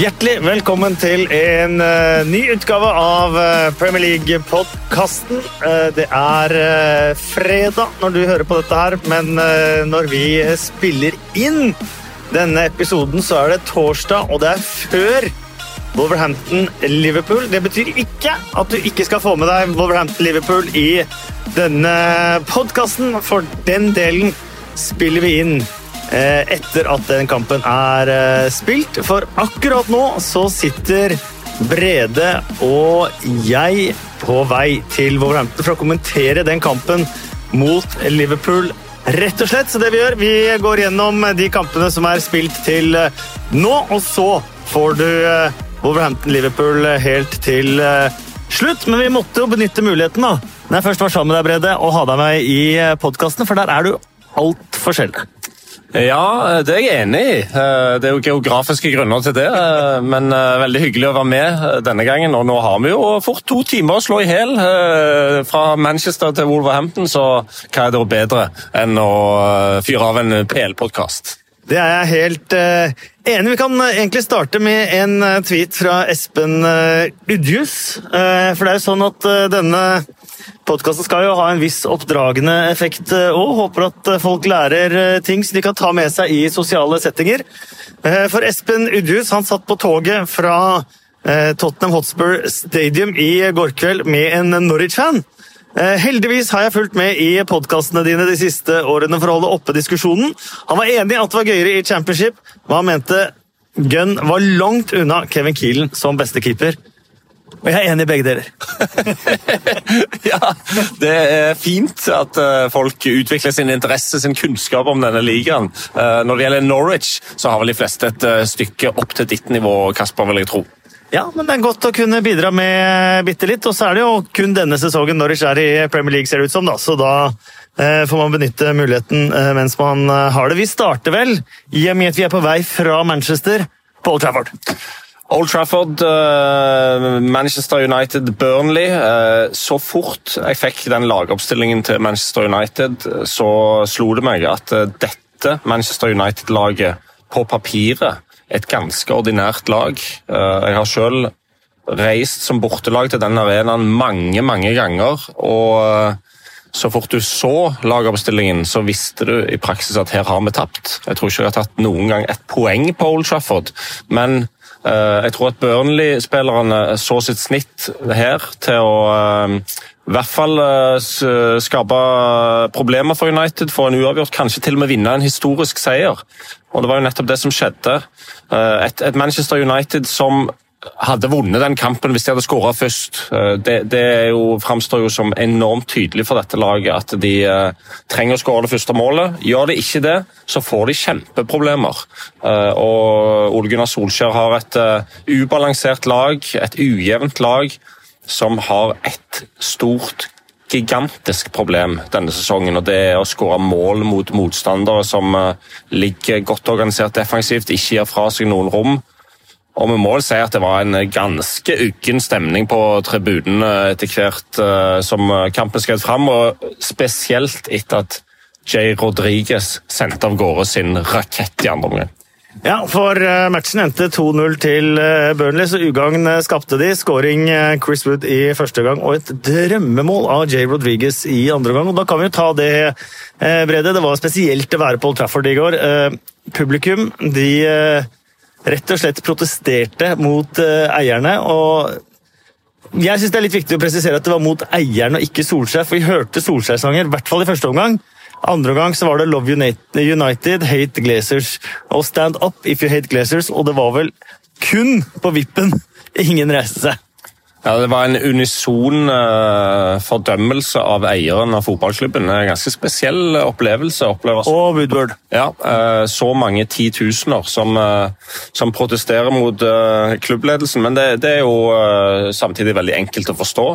Hjertelig velkommen til en uh, ny utgave av uh, Premier League-podkasten. Uh, det er fredag når du hører på dette her, men når vi spiller inn denne episoden, så er det torsdag, og det er før Wolverhampton-Liverpool. Det betyr ikke at du ikke skal få med deg Wolverhampton-Liverpool i denne podkasten, for den delen spiller vi inn Eh, etter at den kampen er eh, spilt. For akkurat nå så sitter Brede og jeg på vei til Wolverhampton for å kommentere den kampen mot Liverpool. Rett og slett. Så det vi gjør, vi går gjennom de kampene som er spilt til eh, nå, og så får du Wolverhampton-Liverpool helt til slutt. Men vi måtte jo benytte muligheten da, når jeg først var sammen med deg, Brede, og ha deg med i podkasten, for der er du altfor sjelden. Ja, det er jeg enig i. Eh, det er jo geografiske grunner til det. Eh, men eh, veldig hyggelig å være med denne gangen. Og nå har vi jo fort to timer å slå i hæl. fra Manchester til Wolverhampton, så hva er det bedre enn å fyre av en PL-podkast? Det er jeg helt uh, enig Vi kan egentlig starte med en tweet fra Espen uh, Udjus. Uh, for det er jo sånn at denne Podkasten skal jo ha en viss oppdragende effekt òg. Eh, Håper at eh, folk lærer eh, ting så de kan ta med seg i sosiale settinger. For Espen Udjus han satt på toget fra Tottenham Hotspur Stadium i går kveld med en Norwich-fan. Heldigvis har jeg fulgt med i podkastene dine de siste årene for å holde oppe diskusjonen. Han var enig at det var gøyere i championship, men han mente Gunn var langt unna Kevin Keelan som beste keeper. Og jeg er enig i begge deler. ja, det er fint at eh, folk utvikler sin interesse, sin kunnskap om denne ligaen. Eh, når det gjelder Norwich, så har vel de fleste et eh, stykke opp til ditt nivå, Kasper, vil jeg tro. Ja, men det er godt å kunne bidra med bitte litt. Og så er det jo kun denne sesongen Norwich er i Premier League, ser det ut som. da, Så da eh, får man benytte muligheten eh, mens man har det. Vi starter vel, i og med at vi er på vei fra Manchester, på Old Trafford. Old Trafford, uh, Manchester United, Burnley. Uh, så fort jeg fikk den lagoppstillingen til Manchester United, så slo det meg at dette Manchester United-laget på papiret et ganske ordinært lag. Jeg har selv reist som bortelag til den arenaen mange, mange ganger. og så fort du så lagoppstillingen, så visste du i praksis at her har vi tapt. Jeg tror ikke jeg har tatt noen gang et poeng på Old Trafford, men Eh, jeg tror at Burnley-spillerne så sitt snitt her til å eh, i hvert fall eh, skape problemer for United, få en uavgjort, kanskje til og med vinne en historisk seier. Og Det var jo nettopp det som skjedde. Et, et Manchester United som hadde vunnet den kampen hvis de hadde skåra først. Eh, det, det jo, framstår som enormt tydelig for dette laget at de uh, trenger å skåre det første målet. Gjør de ikke det, så får de kjempeproblemer. Og Ole Gunnar Solskjær har et ubalansert lag, et ujevnt lag, som har et stort gigantisk problem denne sesongen, og det er å skåre mål mot motstandere som ligger godt organisert defensivt, ikke gir fra seg noen rom. Og vi må si at det var en ganske uggen stemning på tribunene etter hvert uh, som kampen skred fram, og spesielt etter at Jay Rodriguez sendte av gårde sin rakett i andre omgang. Ja, for eh, matchen endte 2-0 til eh, Burnley, så ugagn skapte de. Skåring Chris Wood i første gang og et drømmemål av Jay Rodriguez i andre gang. Og da kan vi jo ta det, Brede. Det var spesielt å være på Old Trafford i går. Publikum de rett og slett protesterte mot eierne. og Jeg syns det er litt viktig å presisere at det var mot eierne og ikke Solskjær. For vi hørte Solskjær-sanger, i hvert fall i første omgang. Andre gang så var det Love United, Hate Glazers og Stand Up If You Hate Glazers. Og det var vel kun på vippen ingen reiste seg. Ja, Det var en unison uh, fordømmelse av eieren av fotballklubben. En ganske spesiell opplevelse. Oppleves. Og Woodward. Ja, uh, Så mange titusener som, uh, som protesterer mot klubbledelsen. Men det, det er jo samtidig veldig enkelt å forstå.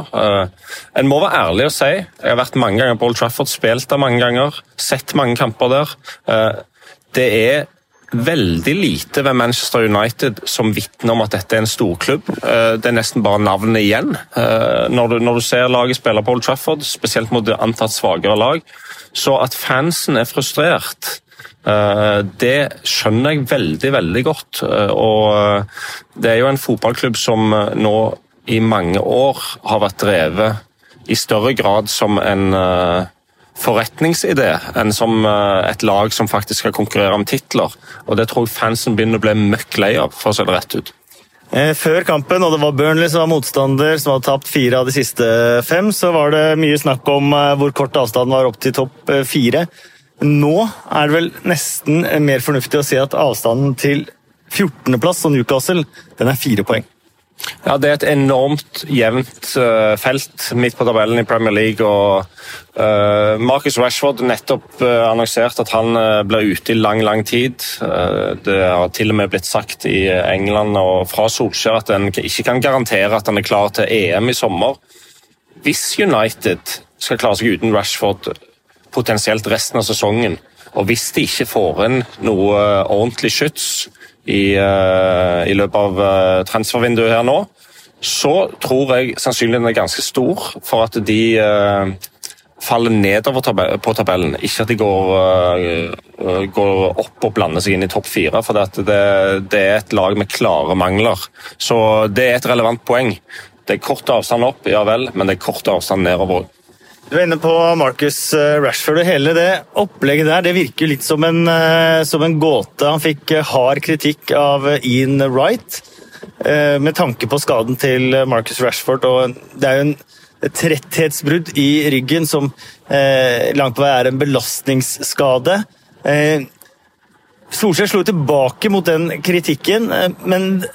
En må være ærlig og si Jeg har vært mange ganger på Old Trafford, spilt der mange ganger, sett mange kamper der. Det er veldig lite ved Manchester United som vitner om at dette er en storklubb. Eh, det er nesten bare navnet igjen. Eh, når du, når du ser laget spille på Old Trafford, spesielt mot antatt svakere lag, så at fansen er frustrert Det skjønner jeg veldig, veldig godt. Og det er jo en fotballklubb som nå i mange år har vært drevet i større grad som en forretningsidé enn som et lag som faktisk skal konkurrere om titler. Og Det tror jeg fansen begynner å bli møkk lei av, for å se det rett ut. Eh, før kampen, og det var Burnley som var motstander, som hadde tapt fire av de siste fem, så var det mye snakk om eh, hvor kort avstanden var opp til topp eh, fire. Nå er det vel nesten mer fornuftig å si at avstanden til 14.-plass og Newcastle den er fire poeng. Ja, Det er et enormt jevnt uh, felt midt på tabellen i Premier League. og uh, Marcus Rashford nettopp uh, annonsert at han blir ute i lang lang tid. det har til og med blitt sagt i England og fra Solskjær at en ikke kan garantere at han er klar til EM i sommer. Hvis United skal klare seg uten Rashford potensielt resten av sesongen, og hvis de ikke får inn noe ordentlig skyts i, uh, i løpet av uh, transfervinduet her nå, så tror jeg sannsynligheten er ganske stor for at de uh, faller nedover på tabellen. Ikke at de går, går opp og blander seg inn i topp fire, for det, det, er et lag med klare mangler. Så det er et relevant poeng. Det er kort avstand opp, ja vel, men det er kort avstand nedover òg. Du er inne på Marcus eh, Rashford. og Hele det opplegget der det virker litt som en, eh, som en gåte. Han fikk eh, hard kritikk av Ian Wright med tanke på skaden til Marcus Rashford. og Det er jo en tretthetsbrudd i ryggen som langt på vei er en belastningsskade. Solskjær slo tilbake mot den kritikken, men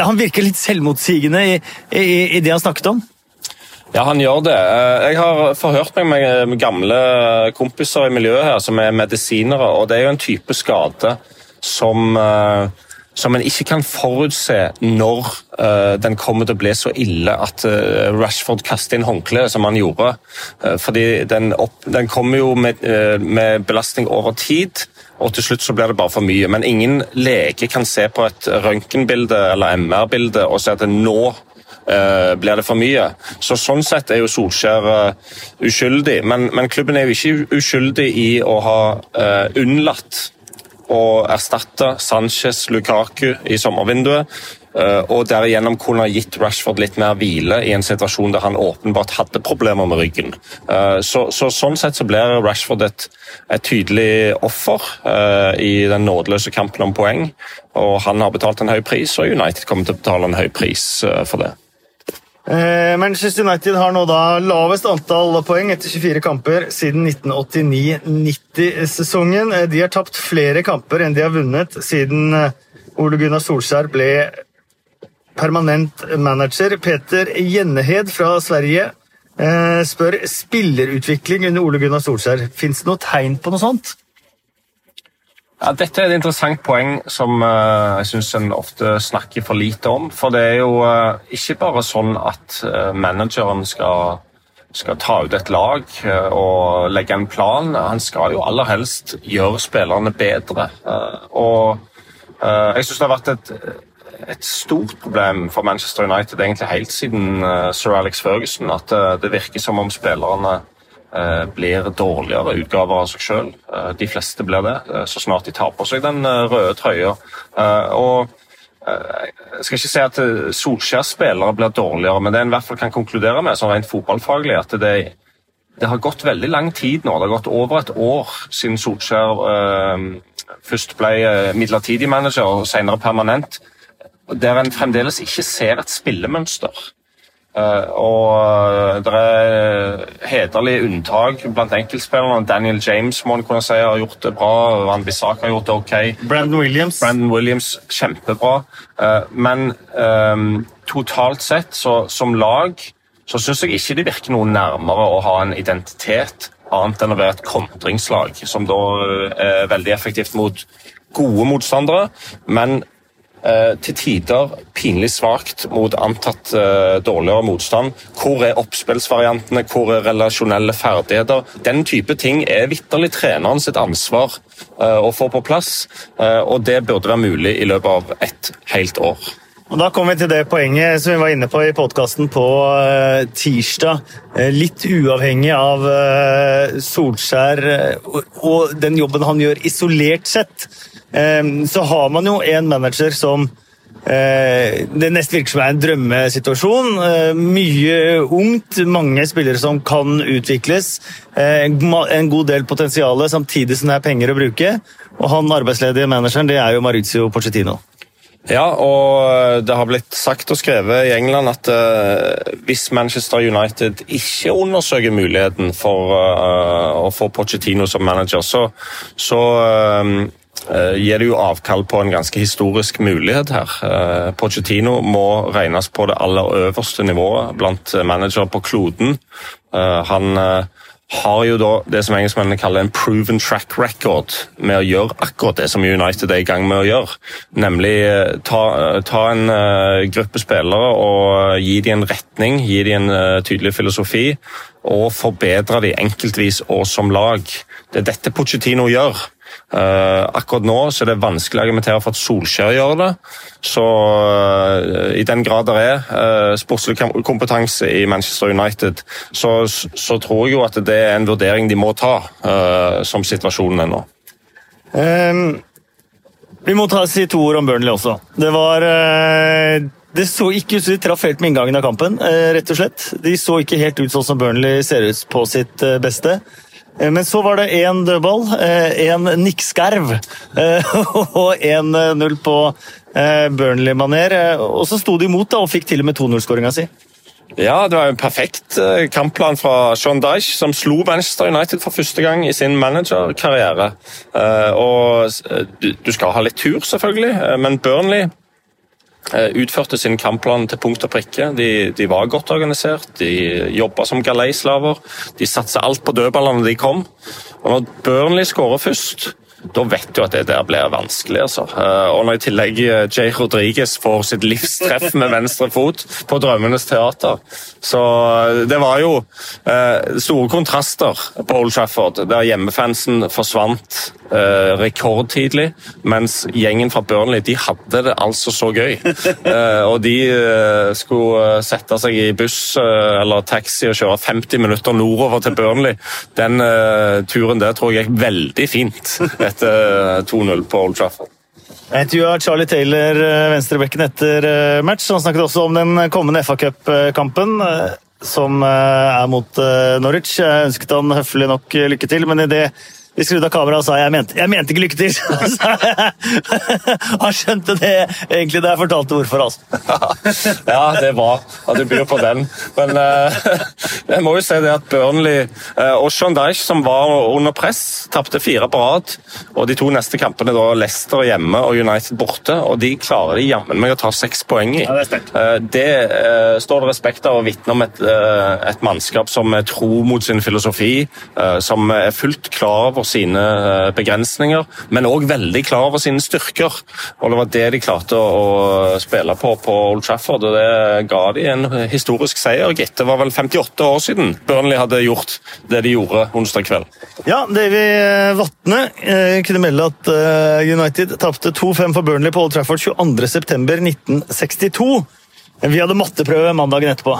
han virker litt selvmotsigende i, i, i det han snakket om. Ja, han gjør det. Eh, jeg har forhørt meg med gamle kompiser i miljøet her som er medisinere, og det er jo en type skade som, eh, som en ikke kan forutse når den kommer til å bli så ille at Rashford kaster inn håndkleet som han gjorde. Fordi den, opp, den kommer jo med, med, belastning over tid, og til slutt så blir det bare for mye. Men ingen lege kan se på et røntgenbilde eller MR-bilde og si at nå Eh, blir det for mye. Så Sånn sett er jo Solskjær uh, uskyldig, men, men, klubben er jo ikke uskyldig i å ha uh, unnlatt å erstatte Sanchez Lukaku i sommervinduet. Uh, og derigjennom kunne ha gitt Rashford litt mer hvile i en situasjon der han åpenbart hadde problemer med ryggen. Så, så, Sånn sett så blir Rashford et, et tydelig offer i den nådeløse kampen om poeng. Og han har betalt en høy pris, og United kommer til å betale en høy pris for det. Eh, Manchester United har nå da lavest antall poeng etter 24 kamper siden 1989-90-sesongen. Eh, de har tapt flere kamper enn de har vunnet siden eh, Ole Gunnar Solskjær ble permanent manager. Peter Gjennehed fra Sverige spør spillerutvikling under Ole Gunnar Solskjær. Fins det noe tegn på noe sånt? Ja, dette er et interessant poeng som uh, jeg syns en ofte snakker for lite om. For det er jo uh, ikke bare sånn at uh, manageren skal, skal, ta ut et lag og legge en plan. Han skal jo aller helst gjøre spillerne bedre. og jeg syns det har vært et, et stort problem for Manchester United egentlig helt siden sir Alex Ferguson at det virker som om spillerne blir dårligere utgaver av seg sjøl. Eh, de fleste blir det, eh, så snart de tar på seg den røde trøya. Og jeg skal ikke si at Solskjærs spillere blir dårligere, men det en i hvert fall kan konkludere med, sånn rent fotballfaglig, at det, det, har gått veldig lang tid nå. Det har gått over et år siden Solskjær eh, først ble midlertidig manager og senere permanent, der en fremdeles ikke ser et spillemønster. Uh, og eh, det er hederlige unntak blant enkeltspillerne. Daniel James må kunne si har gjort det bra. Van Bissak har gjort det ok. Brandon Williams. Brandon Williams, Kjempebra. Uh, men um, totalt sett, så, som lag, så syns jeg ikke det virker noe nærmere å ha en identitet annet enn å være et kontringslag, som da er veldig effektivt mot gode motstandere, men Eh, til tider pinlig svakt mot antatt eh, dårligere motstand. Hvor er oppspillsvariantene, hvor er relasjonelle ferdigheter? Den type ting er vitterlig treneren sitt ansvar eh, å få på plass, og det burde være mulig i løpet av et helt år. og Da kommer vi til det poenget som vi var inne på i podkasten på tirsdag. Litt uavhengig av Solskjær og, den jobben han gjør isolert sett, så har man jo en manager som det neste virker som er en drømmesituasjon. Mye ungt, mange spillere som kan utvikles. En god del potensial samtidig som det er penger å bruke. Og han arbeidsledige manageren det er jo Mauricio Pochettino. Ja, og det har blitt sagt og skrevet i England at hvis Manchester United ikke undersøker muligheten for å få Pochettino som manager, så, så uh, gir det jo avkall på en ganske historisk mulighet her. Pochettino må regnes på det aller øverste nivået blant managere på kloden. Han har jo da det som engelskmennene kaller en proven track record med å gjøre akkurat det som United er i gang med å gjøre. Nemlig eh, ta, eh, ta en gruppe spillere og gi dem en retning, gi dem en tydelig filosofi, og forbedre dem enkeltvis og som lag. Det er dette Pochettino gjør. Uh, akkurat nå så er det vanskelig å argumentere for at Solskjær gjør det. Så uh, i den grad det er uh, sportslig kompetanse i Manchester United, så, så, tror jeg jo at det er en vurdering de må ta, som situasjonen er nå. Um, vi må ta, si to ord om Burnley også. Det var det så ikke ut som de traff helt med inngangen av kampen. rett og slett. De så ikke helt ut sånn som Burnley ser ut på sitt beste. Eh, men så var det én dødball, én eh, nikkskarv eh, og 1-0 på Burnley-maner. Og så sto de imot da, og fikk til og med 2-0-skåringa si. Ja, det var en perfekt kampplan fra Sean Dyche, som slo Manchester United for første gang i sin managerkarriere. Og du skal ha litt tur, selvfølgelig, men Burnley utførte sin kampplan til punkt og prikke. De, de var godt organisert, de jobba som galeislaver. De satsa alt på dødballene de kom. Og når Burnley skårer først, da vet du at det der blir vanskelig. altså. Eh, og når i tillegg eh, Jay Rodriguez får sitt livstreff med venstre fot på Drømmenes teater Så det var jo store kontraster på Old Trafford, der hjemmefansen forsvant eh, rekordtidlig, mens gjengen fra Burnley de hadde det altså så gøy. Eh, og de eh, skulle sette seg i buss eh, eller taxi og kjøre 50 minutter nordover til Burnley. Den eh, turen der tror jeg gikk veldig fint etter 2-0 på Old Trafford. Jeg intervjua Charlie Taylor, venstrebekken, etter match. Han snakket også om den kommende FA Cup-kampen som er mot Norwich. Jeg ønsket han høflig nok lykke til, men i det vi skrudde av kameraet og sa jeg mente, jeg mente ikke lykke til. Han skjønte det egentlig da jeg fortalte hvorfor. Altså. ja, det var at du byr på den. Men uh, jeg må jo si det at Burnley uh, og Sean Dyche, som var under press, tapte fire på rad. Og de to neste kampene da Leicester hjemme og United borte. Og de klarer de jammen meg å ta seks poeng i. Ja, det, uh, det står det respekt av å vitne om et, et, mannskap som er tro mot sin filosofi, som er fullt klar over sine eh, begrensninger, men òg veldig klar over sine styrker. Og Det var det de klarte å spille på på Old Trafford, og det ga de en historisk seier. gitt. Det var vel 58 år siden Burnley hadde gjort det de gjorde onsdag kveld. Ja, Davy Vatne eh, kunne melde at eh, United tapte 2-5 for Burnley på Old Trafford 22.9.1962. Vi hadde matteprøve mandagen etterpå.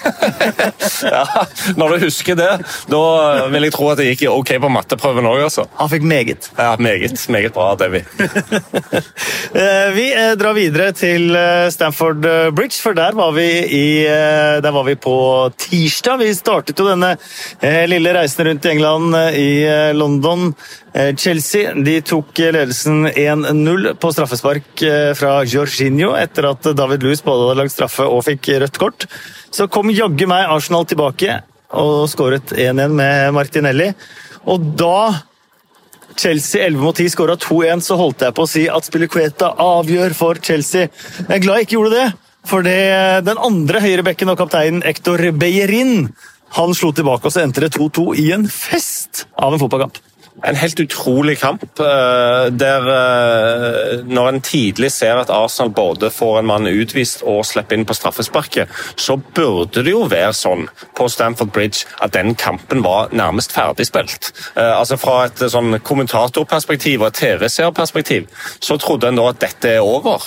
ja, når du husker det, da vil jeg tro at det gikk ok på matteprøven òg. Altså. Han fikk meget. Ja, meget, meget bra, Davy. Eh, vi eh, drar videre til eh, Stamford Bridge, for der var vi, i, der var vi på tirsdag. Vi startet jo denne lille reisen rundt i England, i London. Chelsea de tok ledelsen 1-0 på straffespark fra Jorginho etter at David Louis både hadde lagt straffe og fikk rødt kort. Så kom jaggu meg Arsenal tilbake og skåret 1-1 med Martinelli. Og da Chelsea 11 mot 10 skåra 2-1, så holdt jeg på å si at Spilicueta avgjør for Chelsea. Jeg er glad jeg ikke gjorde det, for det, den andre høyrebekken og kapteinen Hector Beyerin han slo tilbake, og så endte det 2-2 i en fest av en fotballkamp. En helt utrolig kamp. eh, der eh, Når en tidlig ser at Arsenal både får en mann utvist og slipper inn på straffesparket, så burde det jo være sånn på Stamford Bridge at den kampen var nærmest ferdigspilt. Eh, Altså Fra et sånn kommentatorperspektiv og TV-seerperspektiv så trodde en da at dette er over.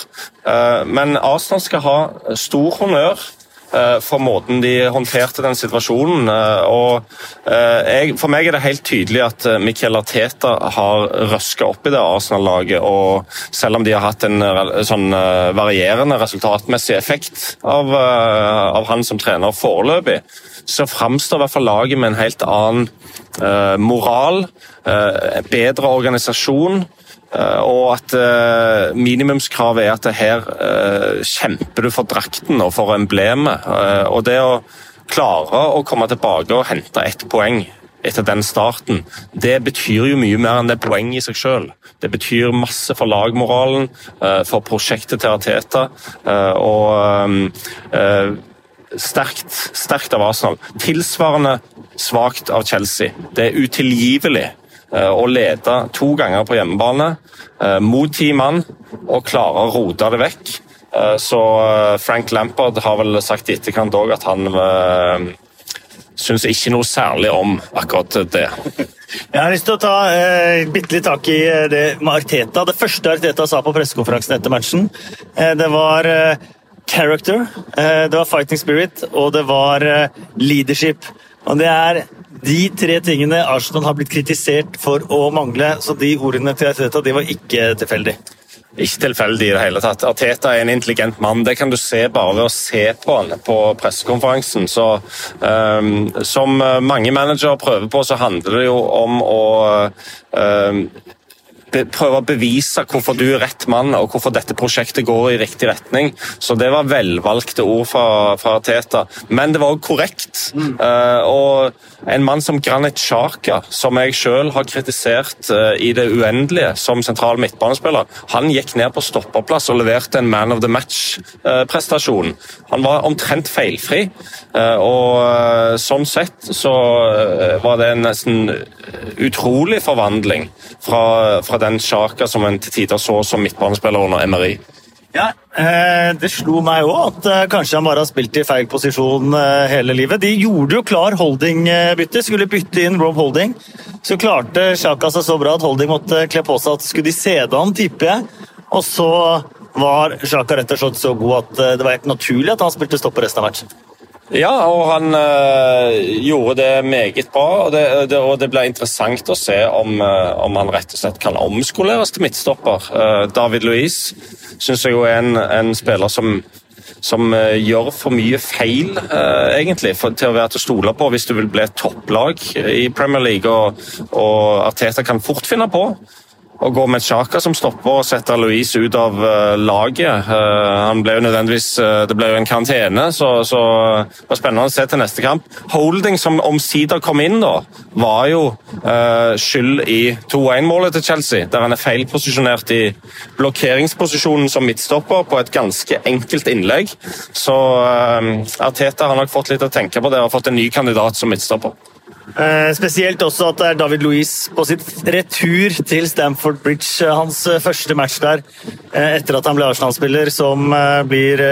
Men Arsenal skal ha stor honnør for måten de håndterte den situasjonen. eh, og eh, jeg, For meg er det helt tydelig at eh, Mikel Arteta har røska opp i det Arsenal-laget. og Selv om de har hatt en eh, sånn eh, varierende resultatmessig effekt av, eh, av han som trener foreløpig, så framstår i hvert fall laget med en helt annen eh, moral, eh, bedre organisasjon. Eh, Og at eh, minimumskravet er at her eh, kjemper du for drakten og for emblemet. Og det å klare å komme tilbake og hente ett poeng etter den starten, det betyr jo mye mer enn det poenget i seg sjøl. Det betyr masse for lagmoralen, for prosjektet til Arteta. og sterkt, sterkt av Arsenal. Tilsvarende svakt av Chelsea. Det er utilgivelig eh, å lede to ganger på hjemmebane eh, mot ti mann og klare å rote det vekk. Eh, Så Frank Lampard har vel sagt i etterkant òg at han syns ikke noe særlig om akkurat det. Jeg har lyst til å ta eh, bitte litt tak i det med Arteta. Det første Arteta sa på pressekonferansen etter matchen, eh, det var eh, character, det var fighting spirit, og det var leadership. Og det er de tre tingene Arsenal har blitt kritisert for å mangle, så de ordene til Arteta de var ikke tilfeldig. Ikke tilfeldig i det hele tatt. Arteta er en intelligent mann. Det kan du se bare ved å se på han på pressekonferansen. Så, um, som mange managere prøver på, så handler det jo om å be- prøve å bevise hvorfor du er rett mann, og hvorfor dette prosjektet går i riktig retning. Så det var velvalgte ord fra, fra Teta. Men det var også korrekt. Eh, og en mann som Granit Sjaka, som jeg selv har kritisert uh, i det uendelige som sentral midtbanespiller, han gikk ned på stopperplass og leverte en man of the match-prestasjon. han var omtrent feilfri, eh, og eh, sånn sett så eh, var det en nesten utrolig forvandling fra, fra den Sjaka som en til tider så som midtbanespiller under MRI? Ja, eh, Det slo meg òg at eh, kanskje han bare har spilt i feil posisjon eh, hele livet. De gjorde jo klar Holding-bytte, skulle bytte inn Rob Holding. Så klarte Sjaka seg så bra at Holding måtte kle på seg at skulle de sede han, tipper jeg. Og så var Sjaka rett og slett så god at det var helt naturlig at han spilte stopper resten av matchen. Ja, og han øh, gjorde det meget bra. Og det, det, og det blir interessant å se om, øh, om han rett og slett kan omskoleres til midtstopper. Uh, David Louise syns jeg jo er en, en spiller som som øh, gjør for mye feil, øh, egentlig, for, til å være til å stole på hvis du vil bli topplag i Premier League. Og, og Arteta kan fort finne på å gå med Chaka som stopper og sette Louise ut av uh, laget. Uh, han ble jo nødvendigvis, uh, Det ble jo en karantene, så, så det var spennende å se til neste kamp. Holding, som omsider kom inn, da, var jo skyld i 2-1-målet til Chelsea, der han er feilposisjonert i blokkeringsposisjonen som midtstopper på et ganske enkelt innlegg. Så Arteta har nok fått litt å tenke på der og fått en ny kandidat som midtstopper. Eh, spesielt også at det er David Louise på sitt retur til Stamford Bridge, eh, hans eh, første match der etter at han ble Arsenal-spiller, som blir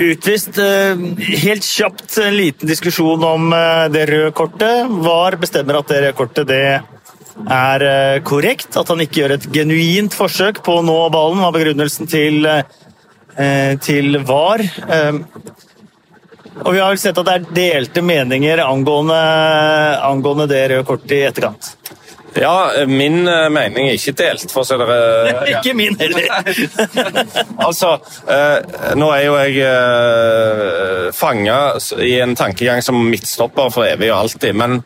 utvist. Helt kjapt en liten diskusjon om det røde kortet. VAR bestemmer at det røde kortet det er korrekt, at han ikke gjør et genuint forsøk på å nå ballen, var begrunnelsen til, til VAR. Eh, og vi har sett at det er delte meninger angående, angående det røde kortet i etterkant. Ja, min eh, mening er ikke delt, for å si det Ikke min heller. Altså, eh, nå er jo jeg eh, fanga i en tankegang som midtstopper for evig og alltid, men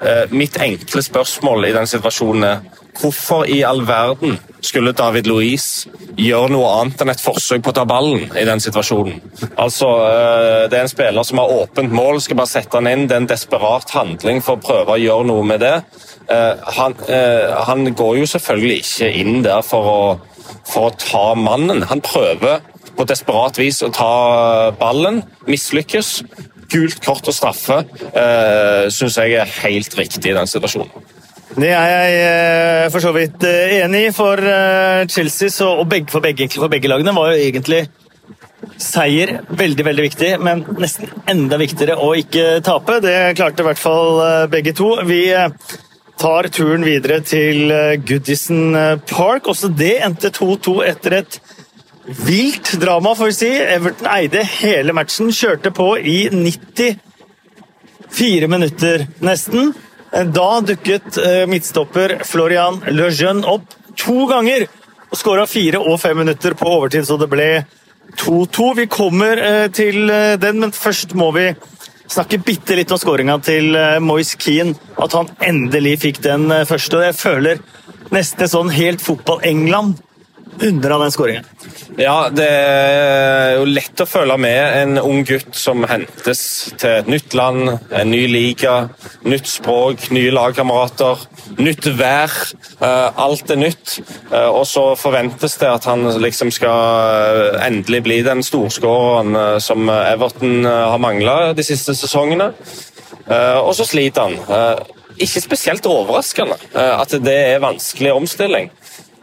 eh, mitt enkle spørsmål i den situasjonen er hvorfor i all verden skulle David Louise gjøre noe annet enn et forsøk på å ta ballen i den situasjonen? Altså, eh, Det er en spiller som har åpent mål, skal bare sette han inn. Det er en desperat handling for å prøve å gjøre noe med det. Eh, Han, eh, han går jo selvfølgelig ikke inn der for å, for å ta mannen. Han prøver på desperat vis å ta ballen, mislykkes. Gult kort og straffe uh, syns jeg er helt riktig i den situasjonen. Det er jeg eh, for så vidt eh, enig i. For eh, Chelsea og begge, for, begge, for begge lagene var jo egentlig seier veldig veldig viktig, men nesten enda viktigere å ikke tape. Det klarte i hvert fall begge to. Vi tar turen videre til Goodison Park. Også det endte 2-2 etter et vilt drama, får vi si. Everton eide hele matchen, kjørte på i 94 minutter nesten. Da dukket eh, midtstopper Florian Lejeune opp to ganger og skåra fire og fem minutter på overtid, så det ble 2-2. Vi kommer eh, til eh, den, men først må vi snakke bitte litt om skåringa til Moise Keane. At han endelig fikk den første. og Jeg føler nesten sånn helt fotball-England under av den skåringen. Ja, det er jo lett å følge med en ung gutt som hentes til et nytt land, en ny liga, nytt språk, nye lagkamerater, nytt vær. Eh, alt er nytt. Eh, og så forventes det at han liksom skal eh, endelig bli den storskåreren som Everton har mangla de siste sesongene. Og så sliter han. Ikke spesielt overraskende at det er vanskelig omstilling.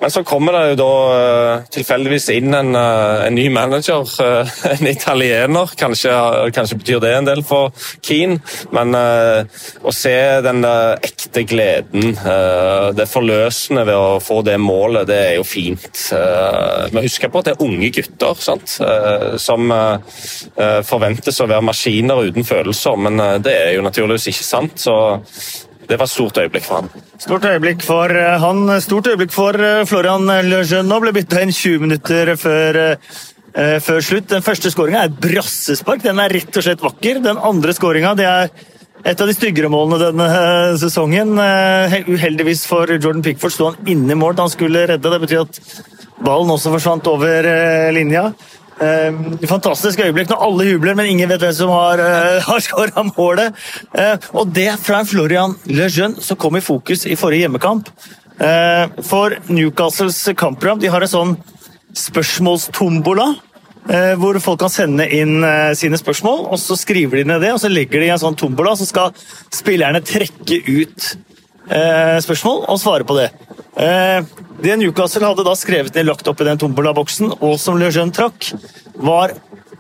Men så kommer det jo da uh, tilfeldigvis inn en, uh, en, ny manager, uh, en italiener. Kanskje, kanskje, betyr det en del for Keane, men å se den ekte gleden, det forløsende ved å få det målet, det er jo fint. Vi husker på at det er unge gutter sant? som forventes å være maskiner uten følelser, men det er jo naturligvis ikke sant. så det var stort øyeblikk for han. Stort øyeblikk for eh, han. Stort øyeblikk for eh, Florian Lejeune. Nå ble bytta inn 20 minutter før, uh, før slutt. Den første skåringa er brassespark. Den er rett og slett vakker. Den andre skåringa er et av de styggere målene denne sesongen. Uh, uheldigvis for Jordan Pickford sto han inne i mål da han skulle redde. Det betyr at ballen også forsvant over linja. Uh, fantastisk øyeblikk når alle jubler, men ingen vet hvem som har, eh, har skåra målet. Eh, og det fra Florian Lejeune som kom i fokus i forrige hjemmekamp. Eh, for Newcastles kampprogram de har en sånn spørsmålstombola. Hvor folk kan sende inn sine spørsmål, og så skriver de ned det. og Så legger de i en sånn tombola, så skal spillerne trekke ut spørsmål og svare på det. Det Newcastle hadde da skrevet ned lagt opp i den tombola-boksen, og som Le Jeune trakk, var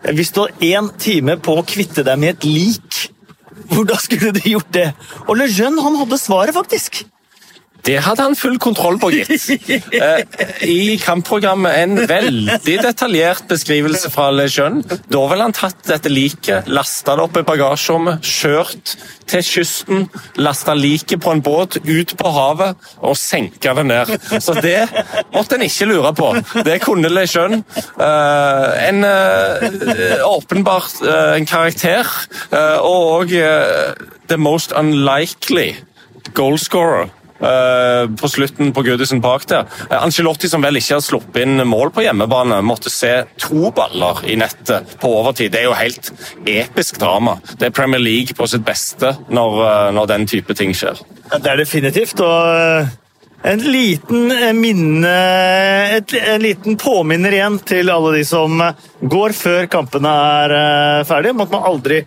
hvis du har én time på å kvitte deg med et lik, hvordan skulle du gjort det? Og Le Jeune han hadde svaret, faktisk. Det hadde han full kontroll på, gitt. Eh, I kampprogrammet en veldig detaljert beskrivelse fra Le Jeune. Da ville han tatt dette liket, lasta det opp i bagasjerommet, kjørt til kysten, lasta liket på en båt ut på havet og senka det ned. Så det måtte en ikke lure på. Det kunne Le Jeune. Eh, en eh, åpenbart en karakter, og òg the most unlikely goalscorer Eh, på slutten på Goodison Park. der. Eh, Angelotti, som vel ikke har sluppet inn mål på hjemmebane, måtte se to baller i nettet på overtid. Det er jo helt episk drama. Det er Premier League på sitt beste når, eh, når den type ting skjer. Det er definitivt. og en liten minne et, En liten påminner igjen til alle de som går før kampene er ferdige, om at man aldri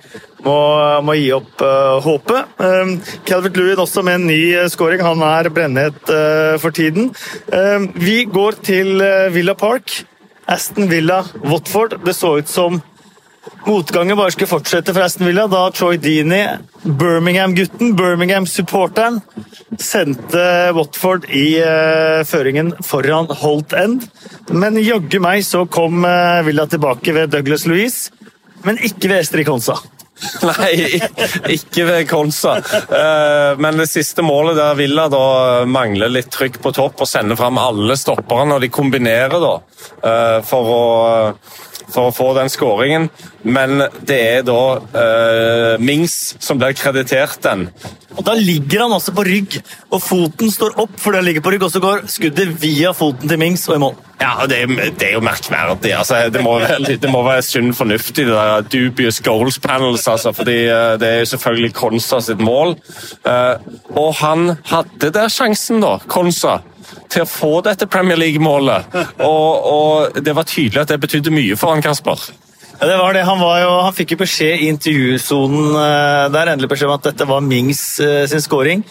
må, må gi opp uh, håpet. Um, Calvert Lewin også med en ny scoring. Han er brennhet uh, for tiden. Um, vi går til Villa Park. Aston Villa, Watford. Det så ut som motgangen bare skulle fortsette for Aston Villa da Troy Deeney, Birmingham-gutten, Birmingham-supporteren, sendte Watford i føringen foran Holt End. Men jaggu meg så kom Villa tilbake ved Douglas Louise, men ikke ved Estrid Konsa. Nei, ikke ved Konsa. Eh, men det siste målet der Villa da mangler litt trykk på topp og sender fram alle stopperne, og de kombinerer da for å for å få den skåringen, men det er da uh, Mings som blir kreditert den. Og Da ligger han også på rygg, og foten står opp fordi han ligger på rygg, og så går skuddet via foten til Mings og i mål. Ja, det er, det er jo merkverdig. Altså, det, må være, det, må være sunn fornuftig, det der dubious goals panels. Altså, fordi uh, Det er jo selvfølgelig Konsa sitt mål. Uh, og han hadde der sjansen, da, Konsa til å få dette Premier League-målet. Og, og, det var tydelig at det betydde mye for han Kasper. Ja, det var det. Han, var jo, han fikk jo beskjed i intervjusonen uh, der, endelig beskjed om at dette var Mings uh, sin scoring.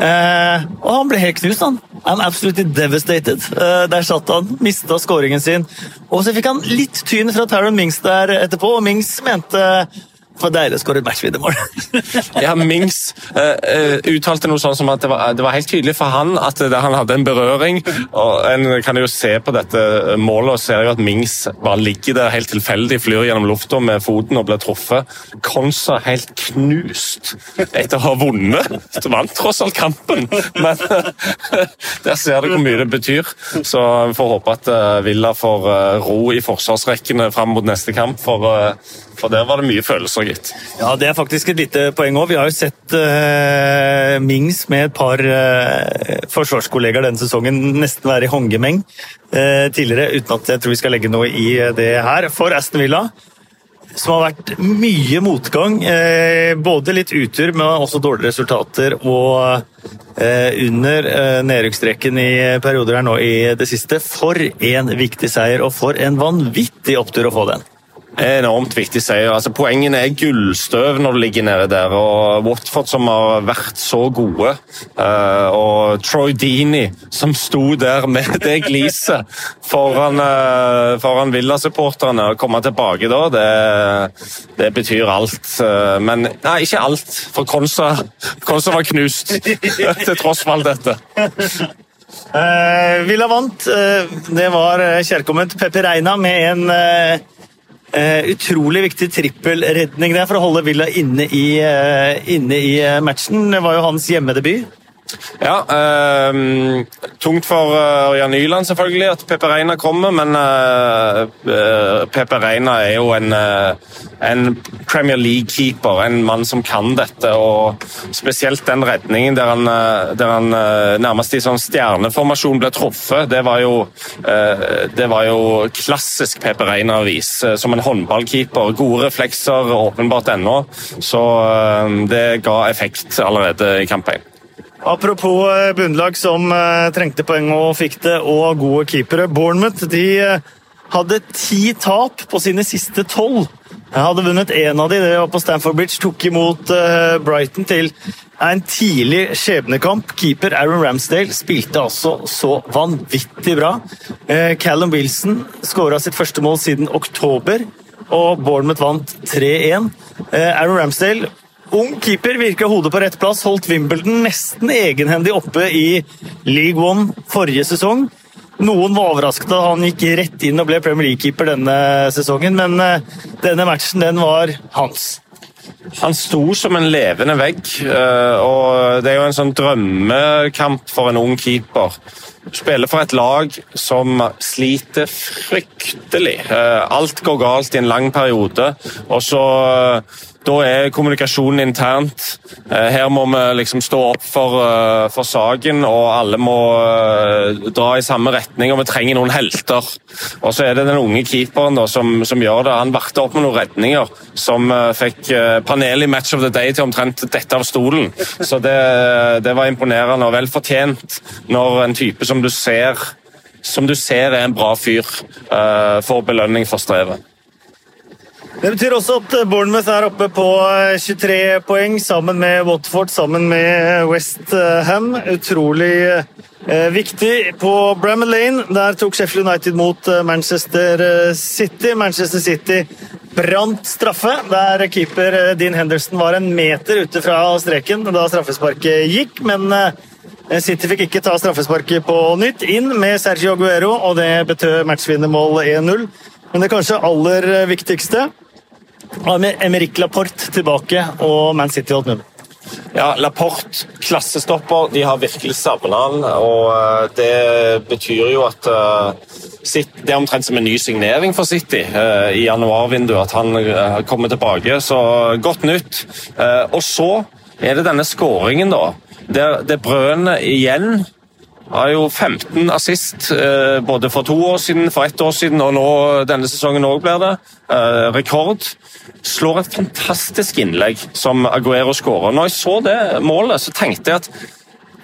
Eh, og han ble helt knust, han. I'm absolutely devastated. Eh, der satt han, mista skåringen sin. Og så fikk han litt tyn fra Taron Mings der etterpå, og Mings mente det var deilig å skåre matchvinnermål. ja, Mings uh, uh, uttalte noe sånn som at det var, det var, helt tydelig for han at det, han hadde en berøring. og En kan jo se på dette målet og ser jo at Mings bare ligger der helt tilfeldig, flyr gjennom lufta med foten og blir truffet. Konsa helt knust etter å ha vunnet. Det vant tross alt kampen, men der ser du hvor mye det betyr. Så vi får håpe at Villa får ro i forsvarsrekkene fram mot neste kamp. for for der var det mye følelser, gitt. Ja, det er faktisk et lite poeng òg. Vi har jo sett uh, Mings med et par uh, forsvarskollegaer denne sesongen nesten være i håndgemeng uh, tidligere, uten at jeg tror vi skal legge noe i det her. For Aston Villa, som har vært mye motgang, både litt utur, men også dårlige resultater, og under nedrykksstreken i perioder her nå i det siste. For en viktig seier, og for en vanvittig opptur å få den enormt viktig seier. Altså, poengene er gullstøv når du ligger nede der. og Watford som har vært så gode. Uh, og Troy Deeney som sto der med det gliset foran, uh, foran Villa-supporterne. Å komme tilbake da, det, det betyr alt. Uh, men nei, ikke alt, for Konsa, Konsa var knust til tross for alt dette. Uh, Villa vant. Uh, det var kjærkomment Pepe Reina med en uh, Uh, utrolig viktig trippelredning der for å holde Villa inne i, uh, inne i uh, matchen. Det var jo hans hjemmedebut. Ja, eh, tungt for uh, Nyland selvfølgelig at Pepe Reina kommer, men uh, Pepe Reina er jo en, en Premier League-keeper, en mann som kan dette. og Spesielt den redningen der han, der han nærmest i sånn stjerneformasjon ble truffet. Det var jo, det var jo klassisk Pepe Reina-vis. Som en håndballkeeper. Gode reflekser, åpenbart ennå. Så det ga effekt allerede i kamp 1. Apropos eh, bunnlag som uh, trengte poeng og fikk det, og gode keepere. Bournemouth de uh, hadde ti tap på sine siste tolv. Jeg hadde vunnet én av de, det var på Stamford Bridge. Tok imot Brighton til en tidlig skjebnekamp. Keeper Aaron Ramsdale spilte altså så vanvittig bra. Callum Wilson skåra sitt første mål siden oktober, og Bournemouth vant 3-1. Aaron Ramsdale Ung keeper, virker hodet på rett plass, holdt Wimbledon nesten egenhendig oppe i League One forrige sesong. Noen var overrasket da han gikk rett inn og ble Premier League-keeper denne sesongen, men eh, denne matchen den var hans. Han sto som en levende vegg, eh, og det er jo en sånn drømmekamp for en ung keeper. Spiller for et lag som sliter fryktelig. Eh, alt går galt i en lang periode, og så da er kommunikasjonen internt. Eh, her må vi liksom stå opp for, eh, for saken, og alle må eh, dra i samme retning. og Vi trenger noen helter. Og Så er det den unge keeperen da, som, som gjør det. Han vakte opp med noen redninger som fikk panelet i Match of the Day til omtrent dette av stolen. Så det, det var imponerende og vel fortjent når en type som du ser som du ser er en bra fyr, får belønning for strevet. Det betyr også at Bournemouth er oppe på 23 eh, poeng, sammen med Watford, sammen med West Ham. Utrolig eh, viktig. På Bramall Lane der tok Sheffield United mot eh, Manchester eh, City. Manchester City brant straffe, der keeper Dean Henderson var en meter ute fra streken da straffesparket gikk. men City fikk ikke ta straffesparket på nytt. Inn med Sergio Aguero, og det betød matchvinnermål 1-0. Men det kanskje aller viktigste med Emerick Laporte tilbake, og Man City holdt null. Ja, Laporte, klassestopper. De har virkelig savna han. Og eh, det betyr jo at eh, det er omtrent som en ny signering for City eh, i januarvinduet. At han kommer tilbake. Så godt nytt. Og så er det denne skåringen, da. Der det Brøn igjen har jo 15 assist både for to år siden, for ett år siden og nå denne sesongen òg blir det. Rekord slår et fantastisk innlegg som Aguero skårer. Når jeg så det målet, så tenkte jeg at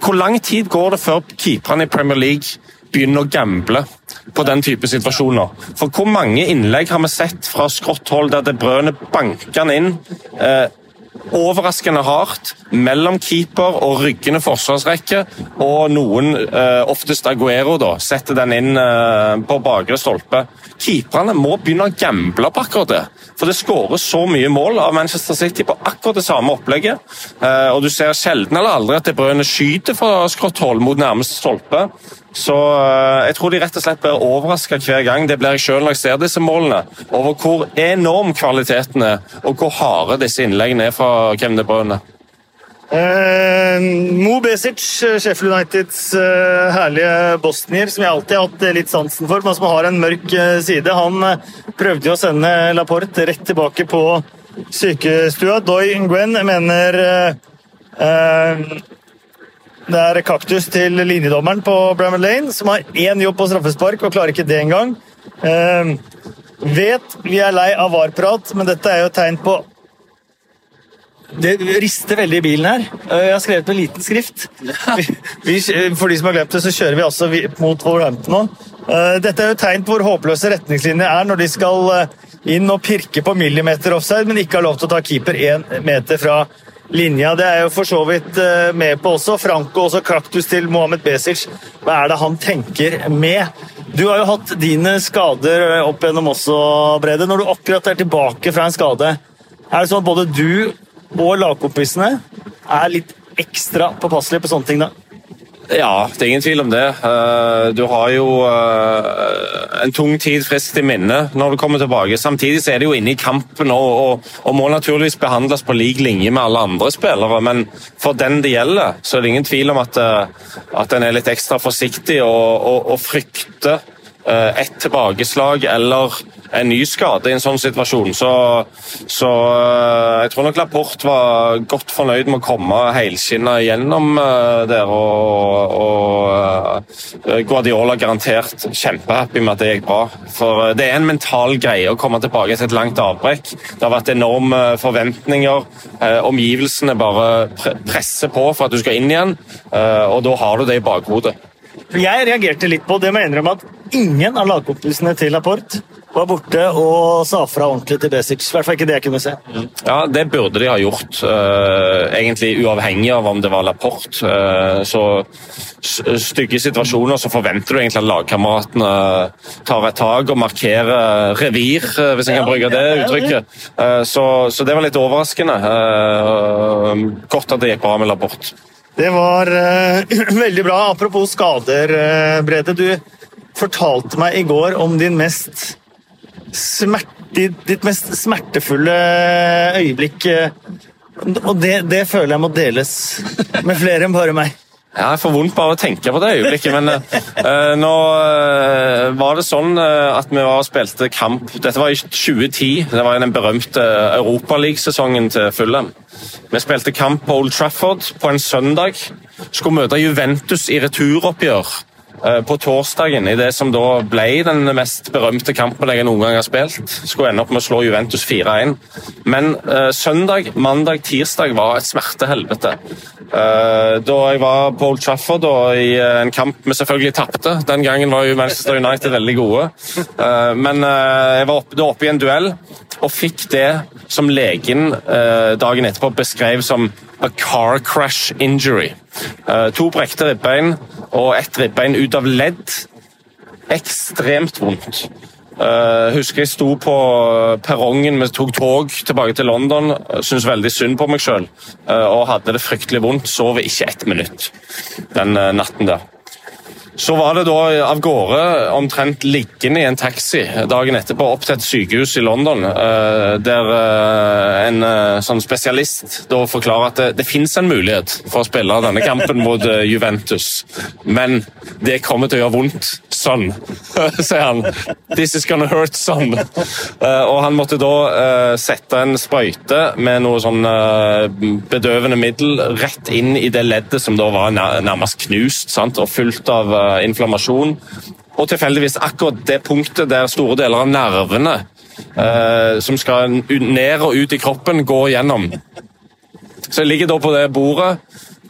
hvor lang tid går det før keeperne i Premier League begynner å gamble på den type situasjoner? For hvor mange innlegg har vi sett fra skrått hold der det brødet banker inn? Eh, overraskende hardt mellom keeper og ryggende forsvarsrekke, og noen, eh, oftest Aguero, da, setter den inn eh, på bakre stolpe. Keeperne må begynne å gamble på akkurat det. For det skåres så mye mål av Manchester City på akkurat det samme opplegget. Eh, og du ser sjelden eller aldri at De Bruyne skyter fra skrått hold mot nærmeste stolpe. Så eh, jeg tror de rett og slett blir overraska hver gang. Det blir jeg sjøl når jeg ser disse målene. Over hvor enorm kvaliteten er, og hvor harde disse innleggene er fra Kevin De Bruyne. Eh, Mo Besic, Sheffield Uniteds eh, herlige bosnier, som jeg alltid har hatt litt sansen for, men som har en mørk eh, side. Han eh, prøvde jo å sende Laporte rett tilbake på sykestua. Doy Nguyen mener eh, eh, det er kaktus til linjedommeren på Bramall Lane, som har én jobb på straffespark og klarer ikke det engang. Eh, vet vi er lei av VAR-prat, men dette er jo et tegn på det rister veldig i bilen her. Eh, Jeg har skrevet med liten skrift. Vi, vi, for de som har glemt det, så kjører vi altså mot Wolverhampton nå. Eh, Dette er jo tegn på hvor håpløse retningslinjer er når de skal eh, inn og pirke på millimeter offside, men ikke har lov til å ta keeper én meter fra linja. Det er jo for så vidt med på også. Franco også kaktus til Mohammed Besic. Hva er det han tenker med? Du har jo hatt dine skader opp gjennom også, Brede. Når du akkurat er tilbake fra en skade, er det sånn at både du og lagkompisene er litt ekstra påpasselige på sånne ting da? Ja, det er ingen tvil om det. Eh, Du har jo eh, en tung tid friskt i minne når du kommer tilbake. Samtidig så er det jo inne i kampen og, og, må naturligvis behandles på lik linje med alle andre spillere. Men for den det gjelder, så er det ingen tvil om at, eh, at en er litt ekstra forsiktig og, og, og frykter et tilbakeslag eller en ny skade i en sånn situasjon. Så, så eh, jeg tror nok Laporte var godt fornøyd med å komme helskinna gjennom eh, der. Og, og eh, Guardiola garantert kjempehappy med at det gikk bra. For eh, det er en mental greie å komme tilbake etter et langt avbrekk. Det har vært enorme forventninger. Eh, Omgivelsene bare presser på for at du skal inn igjen, eh, og da har du det i bakhodet. For Jeg reagerte litt på det med å innrømme at ingen av lagkompisene til Laporte var borte og sa fra ordentlig til Besic. I hvert fall ikke det jeg kunne se. Ja, det burde de ha gjort. eh, egentlig uavhengig av om det var Laporte. Eh, så stygge situasjoner så forventer du egentlig at lagkameratene tar et tak og markerer revir, eh, hvis en kan bruke det uttrykket. Eh, så, så det var litt overraskende. Eh, godt at det gikk bra med Laporte. Det var uh, veldig bra. Apropos skader, uh, Brede. Du fortalte meg i går om din mest smerte, ditt, mest smertefulle øyeblikk. Uh, Og det, det føler jeg må deles med flere enn bare meg. Ja, Jeg får vondt bare å tenke på det øyeblikket, men uh, nå uh, var det sånn at vi var og spilte kamp Dette var i 2010, det var den berømte Europaliga-sesongen til Fulham. Vi spilte kamp på Old Trafford på en søndag. Skulle møte Juventus i returoppgjør på torsdagen i det som da ble den mest berømte kampen jeg noen gang har spilt. Skulle ende opp med å slå Juventus 4-1. Men eh, søndag, mandag, tirsdag var et smertehelvete. Eh, da jeg var på Old Trafford og i eh, en kamp vi selvfølgelig tapte. Den gangen var jo Manchester United veldig gode. Eh, men eh, jeg var oppe, da oppe i en duell og fikk det som legen eh, dagen etterpå beskrev som a car crash injury. Eh, to brekte ribbein og ett ribbein ut av ledd. Ekstremt vondt. Uh, husker jeg sto på perrongen, vi tok tog tilbake til London. Syntes veldig synd på meg sjøl og hadde det fryktelig vondt. Sov ikke ett minutt den uh, natten der. Så var det da av gårde, omtrent liggende i en taxi dagen etterpå, opp til et sykehus i London, eh, der eh, en eh, sånn spesialist da forklarer at det, det fins en mulighet for å spille denne kampen mot Juventus, men det kommer til å gjøre vondt sånn, sier han. This is gonna hurt sånn. Eh, Og han måtte da sette en sprøyte med noe sånn bedøvende middel rett inn i det leddet som da var nærmest knust sant? og fullt av inflammasjon. Og tilfeldigvis akkurat det punktet der store deler av nervene eh, som skal ned og ut i kroppen, går gjennom. Så jeg ligger da på det bordet,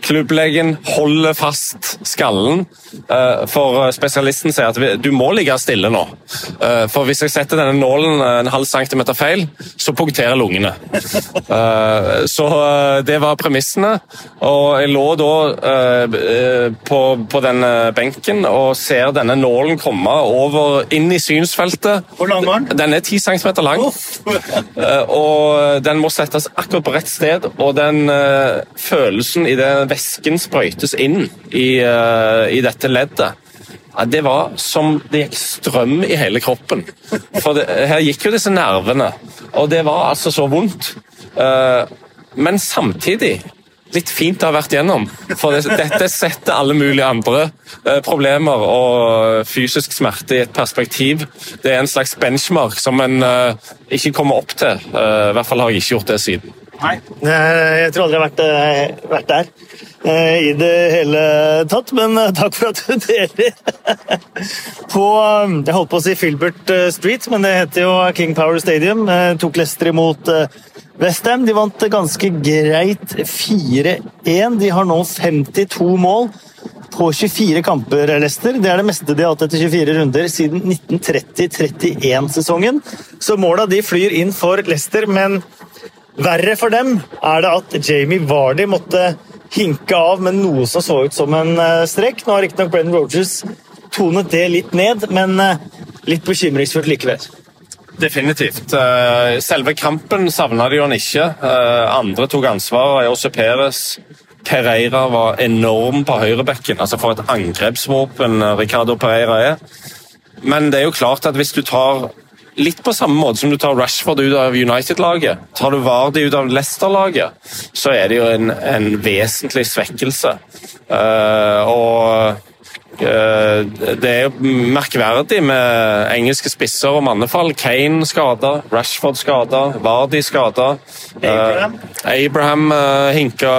Klubblegen holder fast skallen, eh, for spesialisten sier at du må ligge stille nå. Eh, for hvis jeg setter denne nålen en halv centimeter feil, så punkterer lungene. Så det var premissene. Og jeg lå da på, den benken og ser denne nålen komme over inn i synsfeltet. Hvor lang var den? Den er ti centimeter lang. Og den må settes akkurat på rett sted. Og den følelsen i det væsken sprøytes inn i, uh, i dette leddet. Det var som det gikk strøm i hele kroppen. For det, her gikk jo disse nervene, og det var altså så vondt. Uh, men samtidig litt fint å ha vært gjennom. For det, dette setter alle mulige andre uh, problemer og fysisk smerte i et perspektiv. Det er en slags benchmark som en ikke kommer opp til. I hvert fall har jeg ikke gjort det siden. Nei, jeg tror aldri jeg har vært, vært der. Eh, i det hele tatt, men eh, takk for at du deler. På eh, jeg holdt på å si Filbert Street, men det heter jo King Power Stadium. Tok Leicester imot Westham. De vant ganske greit 4-1. De har nå 52 mål på 24 kamper, Leicester. Det er det meste de har hatt etter 24 runder siden 1930-31-sesongen. Så måla de flyr inn for Leicester, men verre for dem er det at Jamie Vardy måtte hinke av med noe som så ut som en eh, strekk. Nå har riktignok Brennan Rogers tonet det litt ned, men eh, litt bekymringsfullt likevel. Definitivt. Eh, selve kampen savna de han ikke. Andre tok ansvar. Jose Perez Pereira var enorm på høyrebekken. Altså For et angrepsvåpen Ricardo Pereira er. Men det er jo klart at hvis du tar litt på samme måte som du tar Rashford ut av United-laget. Tar du Vardy ut av Leicester-laget, så er det jo en, en vesentlig svekkelse. Uh, og uh, det er jo merkverdig med engelske spisser og mannefall. Kane skada, Rashford skada, Vardy skada. Uh, Abraham, Abraham hinka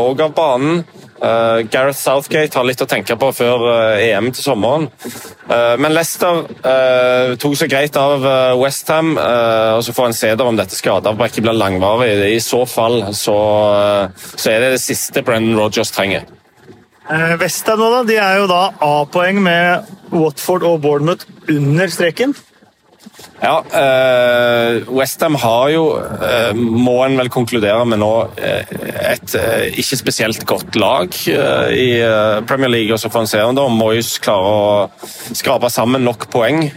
òg av banen. Uh, Gareth Southgate har litt å tenke på før uh, EM til sommeren. Uh, men Leicester tok seg greit av Westham, og så får en se om dette skadeavbrekket blir langvarig. I så fall så, så er det det siste Brennan Rogers trenger. Westham nå da, de er jo da A-poeng med Watford og Bournemouth under streken. Ja, eh, Westham har jo, eh, må en vel konkludere med nå, eh, et eh, ikke spesielt godt lag eh, i eh, Premier League. og så får en se om Moyes klarer å skrape sammen nok poeng.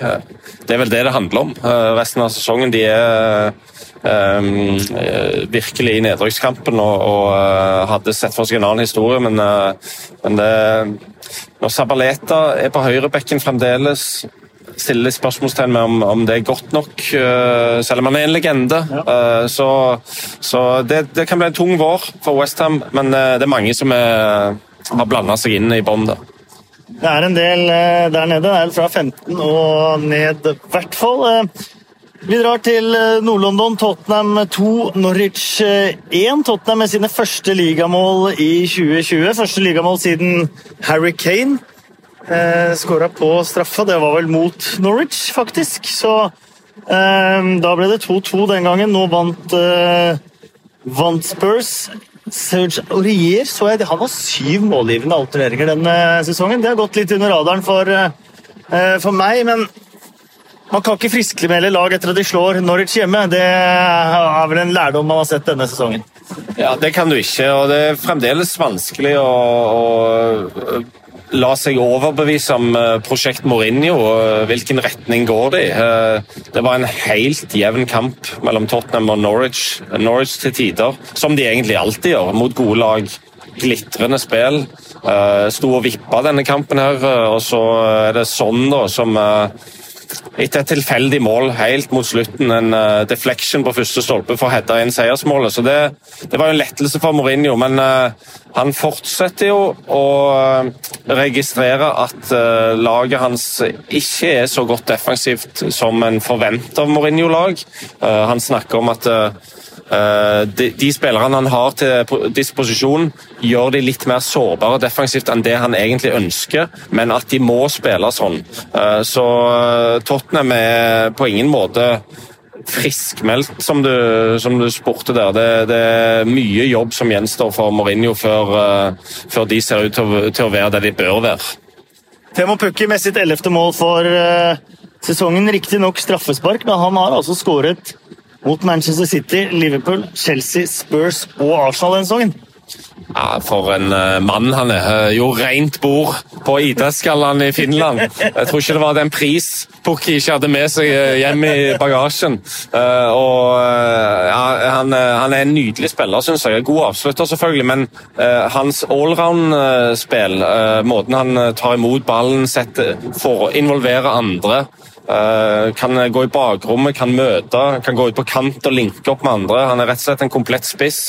det er vel det det handler om. resten av sesongen de er virkelig i nedrykkskampen og, og hadde sett for seg en annen historie, men, men det, når Sabaleta er på høyrebekken fremdeles stille spørsmålstegn ved om, om, det er godt nok, uh, selv om han er en legende. Uh, så, så det, det, kan bli en tung vår for Westham, men uh, det er mange som er, har blanda seg inn i bånn. Det er en del der nede. Det er fra 15 og ned, i hvert fall. Vi drar til Nord-London. Tottenham 2, Norwich 1. Tottenham med sine første ligamål i 2020. Første ligamål siden Harry Kane. Eh, Skåra på straffa. Det var vel mot Norwich, faktisk. Så eh, da ble det 2-2 den gangen. Nå vant, eh, vant Spurs. Serge Aurier så jeg, han har syv målgivende alterneringer denne sesongen. Det har gått litt under radaren for, eh, for meg, men man kan ikke friskmelde lag etter at de slår Norwich hjemme. Det er vel en lærdom man har sett denne sesongen. Ja, Det kan du ikke, og det er fremdeles vanskelig å, å la seg overbevise om eh, prosjekt Mourinho. og Hvilken retning går de? Eh, det var en helt jevn kamp mellom Tottenham og Norwich. Norwich til tider, som de egentlig alltid gjør, mot gode lag. Glitrende spill. Eh, sto og vippa denne kampen her, og så er det sånn da som etter et tilfeldig mål helt mot slutten, en uh, deflection på første stolpe for å heade inn seiersmålet. Så det, det, var en lettelse for Mourinho, men uh, han fortsetter jo å uh, registrere at laget hans ikke er så godt defensivt som en forventer av Mourinho-lag. han snakker om at Eh, de, de, spillerne han har til disposisjon, gjør de litt mer sårbare defensivt enn det han egentlig ønsker, men at de må spille sånn. Eh, så eh, Tottenham er på ingen måte friskmeldt, som du, som du spurte der. Det, det, er mye jobb som gjenstår for Mourinho før, før de ser ut til å, være det de bør være. Temo Pukki med sitt ellevte mål for sesongen. Riktignok straffespark, men han har altså skåret mot Manchester City, Liverpool, Chelsea, Spurs og Arsenal denne sesongen. Ja, For en uh, mann han er. Uh, jo rent bord på idrettsgallaen i Finland. Jeg tror ikke det var den pris Pukki ikke hadde med seg uh, hjem i bagasjen. og ja, han, er en nydelig spiller, syns jeg. God avslutter, selvfølgelig, men hans allround-spill, måten han tar imot ballen, setter, får, involverer andre Eh, kan gå i bakrommet, kan møte, kan gå ut på kant og linke opp med andre. Han er rett og slett en komplett spiss.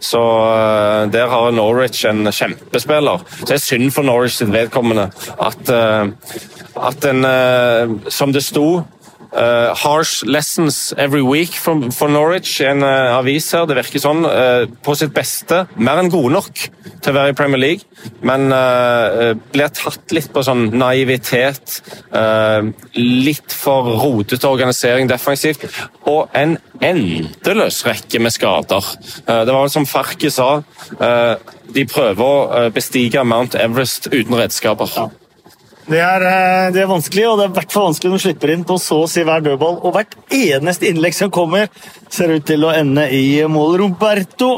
Så eh, der har Norwich en kjempespiller. Så det er synd for Norwich sitt vedkommende at, eh, at en, som det sto Uh, harsh lessons every week for, for Norwich, en uh, avis her. Det virker sånn. Uh, på sitt beste. Mer enn gode nok til å være i Premier League, men blir tatt litt på sånn naivitet. litt for rotete organisering defensivt. Og en endeløs rekke med skader. det var som Farke sa, de prøver å bestige Mount Everest uten redskaper. Ja. Det er, eh, det er, vanskelig, og det er i hvert fall vanskelig når du slipper inn på så å si hver dødball. Og hvert eneste innlegg som kommer, ser ut til å ende i mål. Roberto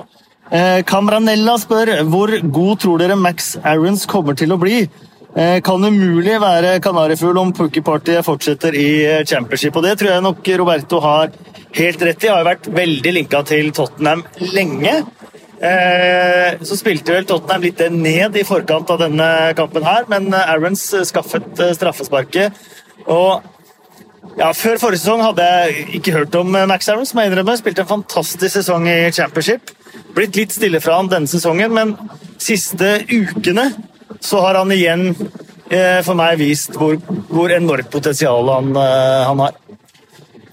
eh, Camranella spør hvor god tror dere Max Aarons kommer til å bli? Eh, kan umulig være kanarifugl om Pookie Party fortsetter i championship. Og det tror jeg nok Roberto har helt rett i. Har jo vært veldig linka til Tottenham lenge. Eh, så spilte vel Tottenham litt ned i forkant av denne kampen her, men Aarons skaffet eh, straffesparket. Og ja, Før forrige sesong hadde jeg ikke hørt om Max Aarons, må jeg innrømme. Spilte en fantastisk sesong i Championship. Blitt litt stille fra han denne sesongen, men siste ukene så har han igjen eh, for meg vist hvor, hvor enormt potensial han, han har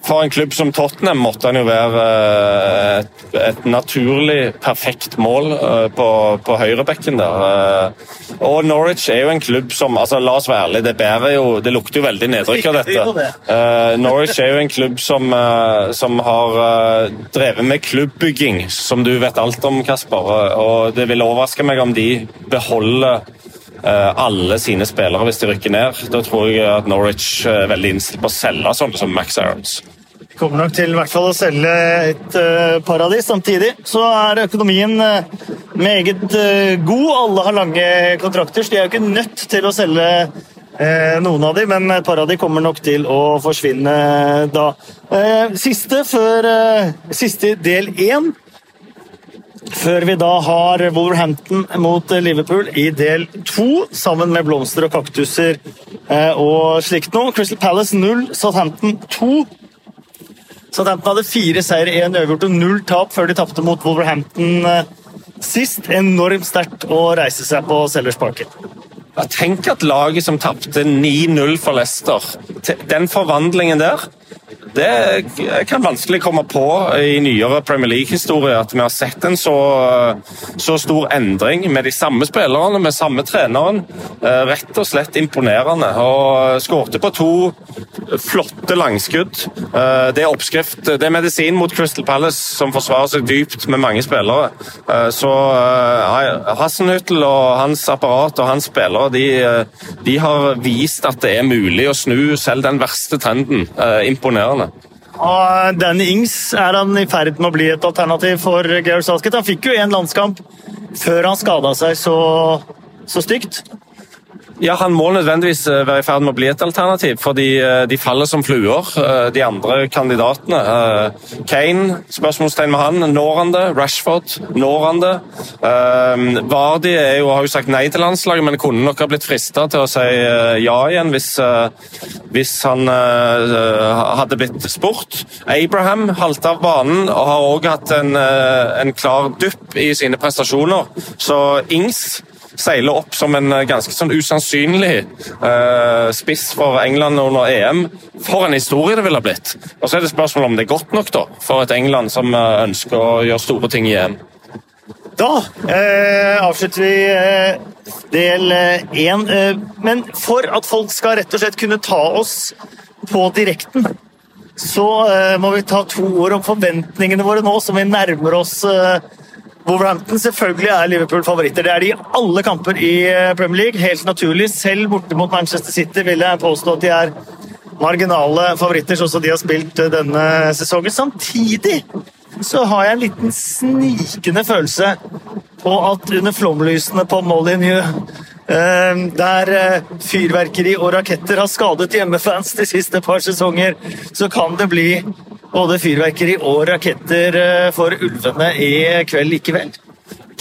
for en klubb som Tottenham måtte han jo være eh, et, et naturlig, perfekt mål eh, på, på høyrebekken der. Eh, og Norwich er jo en klubb som altså La oss være ærlige, det bærer jo Det lukter jo veldig nedrykk av dette. Norwich er jo en klubb som, som har drevet med klubbbygging, som du vet alt om, Kasper. Og det vil overraske meg om de beholder alle sine spillere hvis de rykker ned. Da tror jeg at Norwich er veldig innstilt på å selge sånne som Max Aarons kommer nok til i hvert fall å selge et uh, paradis. Samtidig så er økonomien uh, meget uh, god. Alle har lange kontrakter, så de er jo ikke nødt til å selge noen av dem, men et par av de kommer nok til å forsvinne da. Siste før siste del én. Før vi da har Wolverhampton mot Liverpool i del to, sammen med blomster og kaktuser og slikt noe. Crystal Palace 0, Southampton 2. Southampton hadde fire seire, én uavgjort og null tap før de tapte mot Wolverhampton eh, sist. Enormt sterkt å reise seg på Sellers Parken. Tenk at laget som tapte 9-0 for Leicester, den forvandlingen der det kan vanskelig komme på i nyere Premier League-historie at vi har sett en så, så, stor endring med de samme spillerne, med samme treneren. Eh, rett og slett imponerende. Og skårte på to flotte langskudd. Eh, det er oppskrift, det er medisin mot Crystal Palace, som forsvarer seg dypt med mange spillere. Eh, så Hassenhüttel og hans apparat og hans spillere de, de har vist at det er mulig å snu selv den verste trenden. Imponerende. Og Danny Ings er han i ferd med å bli et alternativ for Georg Salsket. Han fikk jo en landskamp før han skada seg så, så stygt. Ja, Han må nødvendigvis eh, være i ferd med å bli et alternativ, fordi eh, de faller som fluer, eh, de andre kandidatene. Kane, spørsmålstegn med han. Når han det? Rashford, når han det? Vardi jo, har jo sagt nei til landslaget, men kunne nok ha blitt frista til å si ja igjen hvis, hvis han hadde blitt spurt. Abraham halte av banen og har òg hatt en, en klar dupp i sine prestasjoner. Så Ings seiler opp som en eh, ganske sånn usannsynlig uh, spiss for England under EM. For en historie det ville blitt. Og Så er det spørsmål om det er godt nok da, for et England som uh, ønsker å gjøre store ting i EM. Da eh, avslutter vi eh, del én. Eh, men for at folk skal rett og slett kunne ta oss på direkten så uh, må vi ta to ord om forventningene våre nå som vi nærmer oss eh, Wolverhampton. Selvfølgelig er Liverpool favoritter. Det er de i alle kamper i eh, Premier League. Helt naturlig. Selv borte mot Manchester City vil jeg påstå at de er marginale favoritter, sånn som de har spilt eh, denne sesongen. Samtidig så har jeg en liten snikende følelse på at under flomlysene på Molyneux Eh, der fyrverkeri og raketter har skadet hjemmefans de siste par sesonger, så kan det bli både fyrverkeri og raketter eh, for ulvene i kveld likevel.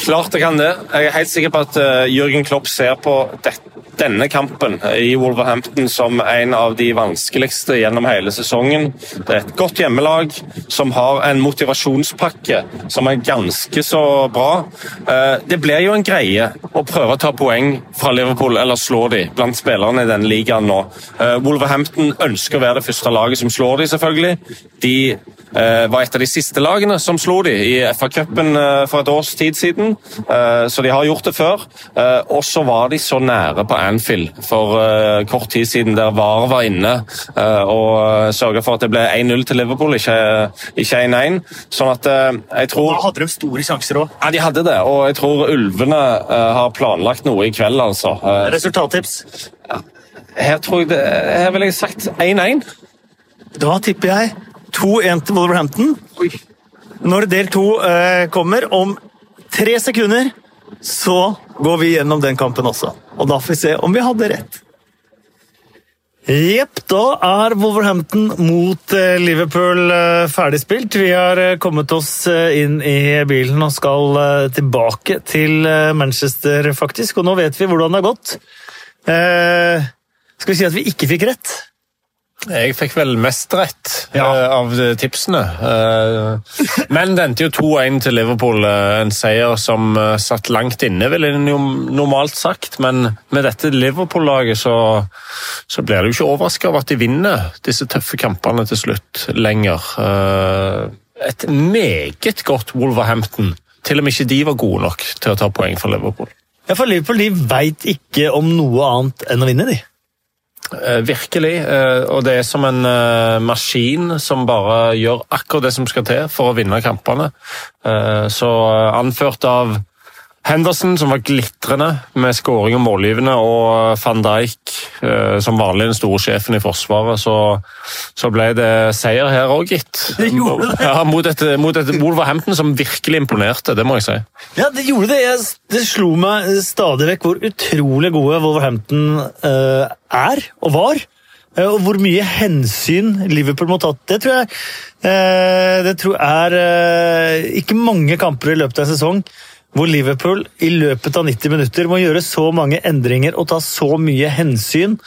Klart det kan det. Jeg er helt sikker på at Jørgen Klopp ser på dette denne kampen i Wolverhampton som en av de vanskeligste gjennom hele sesongen. Det er et godt hjemmelag som har en motivasjonspakke som er ganske så bra. Eh, det blir jo en greie å prøve å ta poeng fra Liverpool eller slå de blant spillerne i denne ligaen nå. Eh, Wolverhampton ønsker å være det første laget som slår de, selvfølgelig. De var et av de siste lagene som slo de i FA-cupen eh, for et års tid siden. Eh, så de har gjort det før. Og så var de så nære på Anfield for kort tid siden, der VAR var inne og sørga for at det ble 1-0 til Liverpool, ikke 1-1. Sånn at jeg tror Da hadde de store sjanser òg. Ja, de hadde det. Og jeg tror Ulvene har planlagt noe i kveld, altså. Resultattips? Her tror jeg det Her ville jeg sagt 1-1. Da tipper jeg 2-1 til Wolverhampton. Når del to eh, kommer om tre sekunder, så går vi gjennom den kampen også. Og da får vi se om vi hadde rett. Jepp, da er Wolverhampton mot eh, Liverpool eh, ferdigspilt. Vi har kommet oss inn i bilen og skal tilbake til Manchester, faktisk. Og nå vet vi hvordan det har gått. Eh, skal vi si at vi ikke fikk rett? Jeg fikk vel mest rett ja. uh, av tipsene. Uh, men det endte jo 2-1 til Liverpool. Uh, en seier som satt langt inne, ville en jo normalt sagt. Men med dette Liverpool-laget så, så, blir du ikke overraska over at de vinner disse tøffe kampene til slutt lenger. et meget godt Wolverhampton. Til og med ikke de var gode nok til å ta poeng for Liverpool. Ja, for Liverpool de veit ikke om noe annet enn å vinne, de. Eh, virkelig. Eh, og det er som en eh, maskin som bare gjør akkurat det som skal til for å vinne kampene. Så anført av Henderson, som var glitrende med skåring og målgivende, og van Dijk, som vanlig den store sjefen i Forsvaret, så, så ble det seier her òg, gitt. Det gjorde det. Ja, mot et, mot et Wolverhampton som virkelig imponerte, det må jeg si. Ja, det gjorde det. Jeg, det slo meg stadig vekk hvor utrolig gode Wolverhampton uh, er, og var. Uh, og hvor mye hensyn Liverpool må ta. Det tror jeg uh, det tror jeg er ikke mange kamper i løpet av en sesong hvor Liverpool i løpet av 90 minutter må gjøre så mange endringer og ta så mye hensyn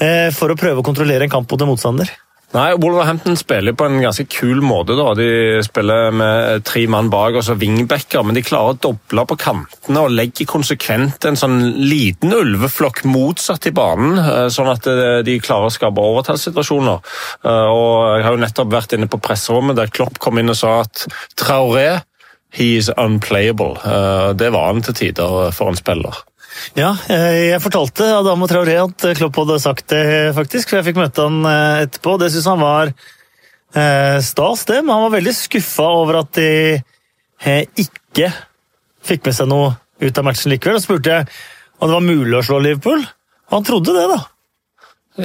eh, for å prøve å kontrollere en kamp mot en motstander. Nei, Wolverhampton spiller på en ganske kul måte. da. De spiller med tre mann bak og så wingbacker, men de klarer å doble på kantene og legger konsekvent en sånn liten ulveflokk motsatt i banen, eh, sånn at eh, de klarer å skape overtallssituasjoner. Og Jeg har jo nettopp vært inne på presserommet der Klopp kom inn og sa at Traoré He is unplayable. Eh, det var han til tider for en spiller. Ja, eh, jeg fortalte Adamo Traoré at Klopp hadde sagt det, faktisk. For jeg fikk møte han eh, etterpå. Det syns han var stas, det. Men han var veldig skuffa over at de ikke fikk med seg noe ut av matchen likevel. Og spurte jeg om det var mulig å slå Liverpool. Han trodde det, da.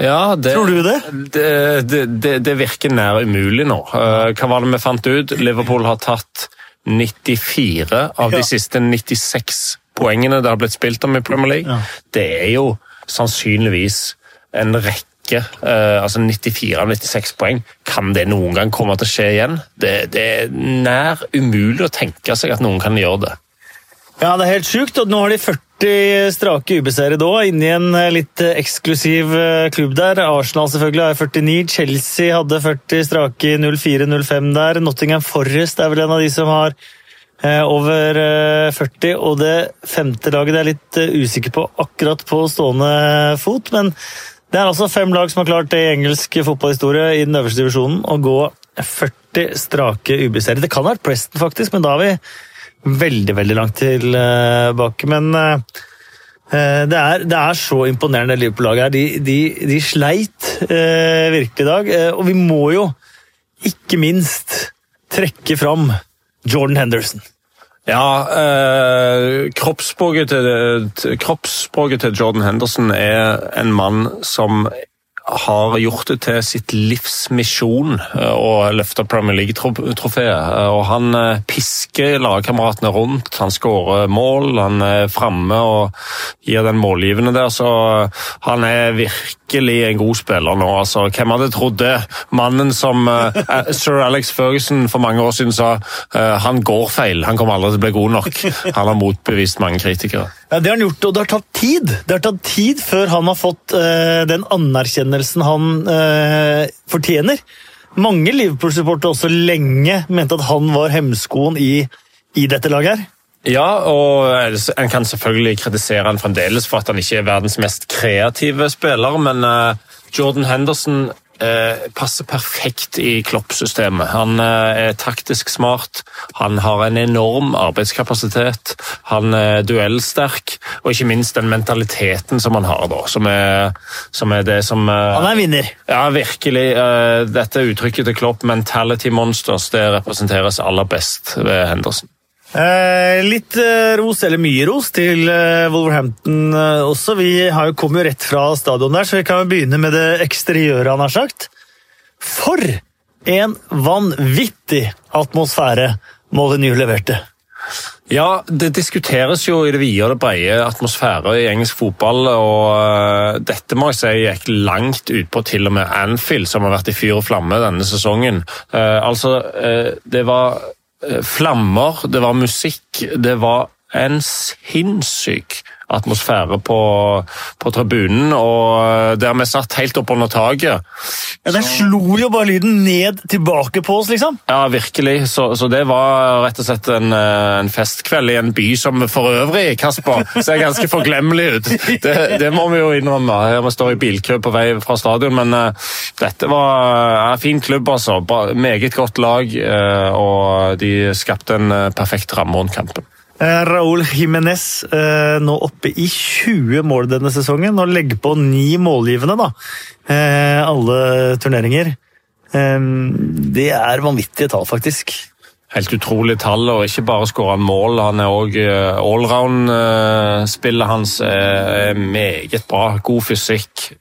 Ja, det, Tror du det? Det, det? det, virker nær umulig nå. Hva var det vi fant ut? Liverpool har tatt 94 av de siste 96 poengene det har blitt spilt om i Premier League. Ja. Det er jo sannsynligvis en rekke uh, altså 94 av 96 poeng. Kan det noen gang komme til å skje igjen? Det, det er nær umulig å tenke seg at noen kan gjøre det. Ja, det er helt sjukt. og Nå har de 40 strake ubeseiret da, inni en eh, litt eh, eksklusiv eh, klubb der. Arsenal selvfølgelig har 49, Chelsea hadde 40 strake 04-05 der. Nottingham Forest er vel en av de som har over 40, og det femte laget det er litt usikker på akkurat på stående fot, men det er altså fem lag som har klart det i engelsk fotballhistorie i den øverste divisjonen å gå 40 strake ubeseiret. Det kan ha vært Preston, faktisk, men da har vi veldig, veldig langt tilbake. Men eh, eh, det er, det er så imponerende, Liverpool-laget her. De, de, de, sleit eh, virkelig i dag. Og vi må jo ikke minst trekke fram Jordan Henderson. Ja, eh, kroppsspråket, til, kroppsspråket til Jordan Henderson er en mann som har gjort det til sitt livs misjon eh, å løfte Premier League-trofeet. Eh, og Han eh, pisker lagkameratene rundt, han skårer mål, han er framme og gir den målgivende der. Så han er virkelig en god spiller nå. altså. Hvem hadde trodd det? Mannen som sir Alex Ferguson for mange år siden sa han går feil, han kommer aldri til å bli god nok. Han har motbevist mange kritikere. Ja, Det har han gjort, og det har tatt tid. Det har tatt tid før han har fått uh, den anerkjennelsen han uh, fortjener. Mange Liverpool-supportere også lenge mente at han var hemskoen i, i dette laget. her. Ja, og en kan selvfølgelig kritisere han fremdeles for at han ikke er verdens mest kreative spiller, men uh, Jordan Henderson Eh, passer perfekt i Klopp-systemet. Han eh, er taktisk smart, han har en enorm arbeidskapasitet, han er duellsterk, og ikke minst den mentaliteten som han har, da, som er, som er det som eh, Han er vinner. Ja, virkelig. Dette uttrykket til Klopp, 'mentality monsters', det representeres aller best ved Henderson. Eh, litt eh, ros, eller mye ros, til eh, Wolverhampton eh, også. Vi har jo kommet rett fra stadion der, så vi kan jo begynne med det eksteriøret han har sagt. For en vanvittig atmosfære Molyneux leverte! Ja, det diskuteres jo i det vide og det brede atmosfære i engelsk fotball. og Dette må jeg si gikk langt utpå til og med Anfield, som har vært i fyr og flamme denne sesongen. Altså, Det var flammer, det var musikk, det var en sinnssyk atmosfære på, på tribunen, og der vi satt helt oppunder taket. Ja, Den slo jo bare lyden ned tilbake på oss, liksom. Ja, virkelig. Så, så det var rett og slett en, eh, en, festkveld i en by som for øvrig, Kasper, ser ganske forglemmelig ut. Det, det, må vi jo innrømme. Her vi står i bilkø på vei fra stadion, men uh, dette var en fin klubb, altså. Meget godt lag, uh, og de skapte en perfekt ramme rundt kampen. Eh, Raúl Jiménez eh, nå oppe i 20 mål denne sesongen og legger på ni målgivende, da. Eh, alle turneringer. Det er vanvittige tall, faktisk. Helt utrolig tall, og ikke bare skårer mål. Han er òg allround-spillet hans er meget bra. God fysikk,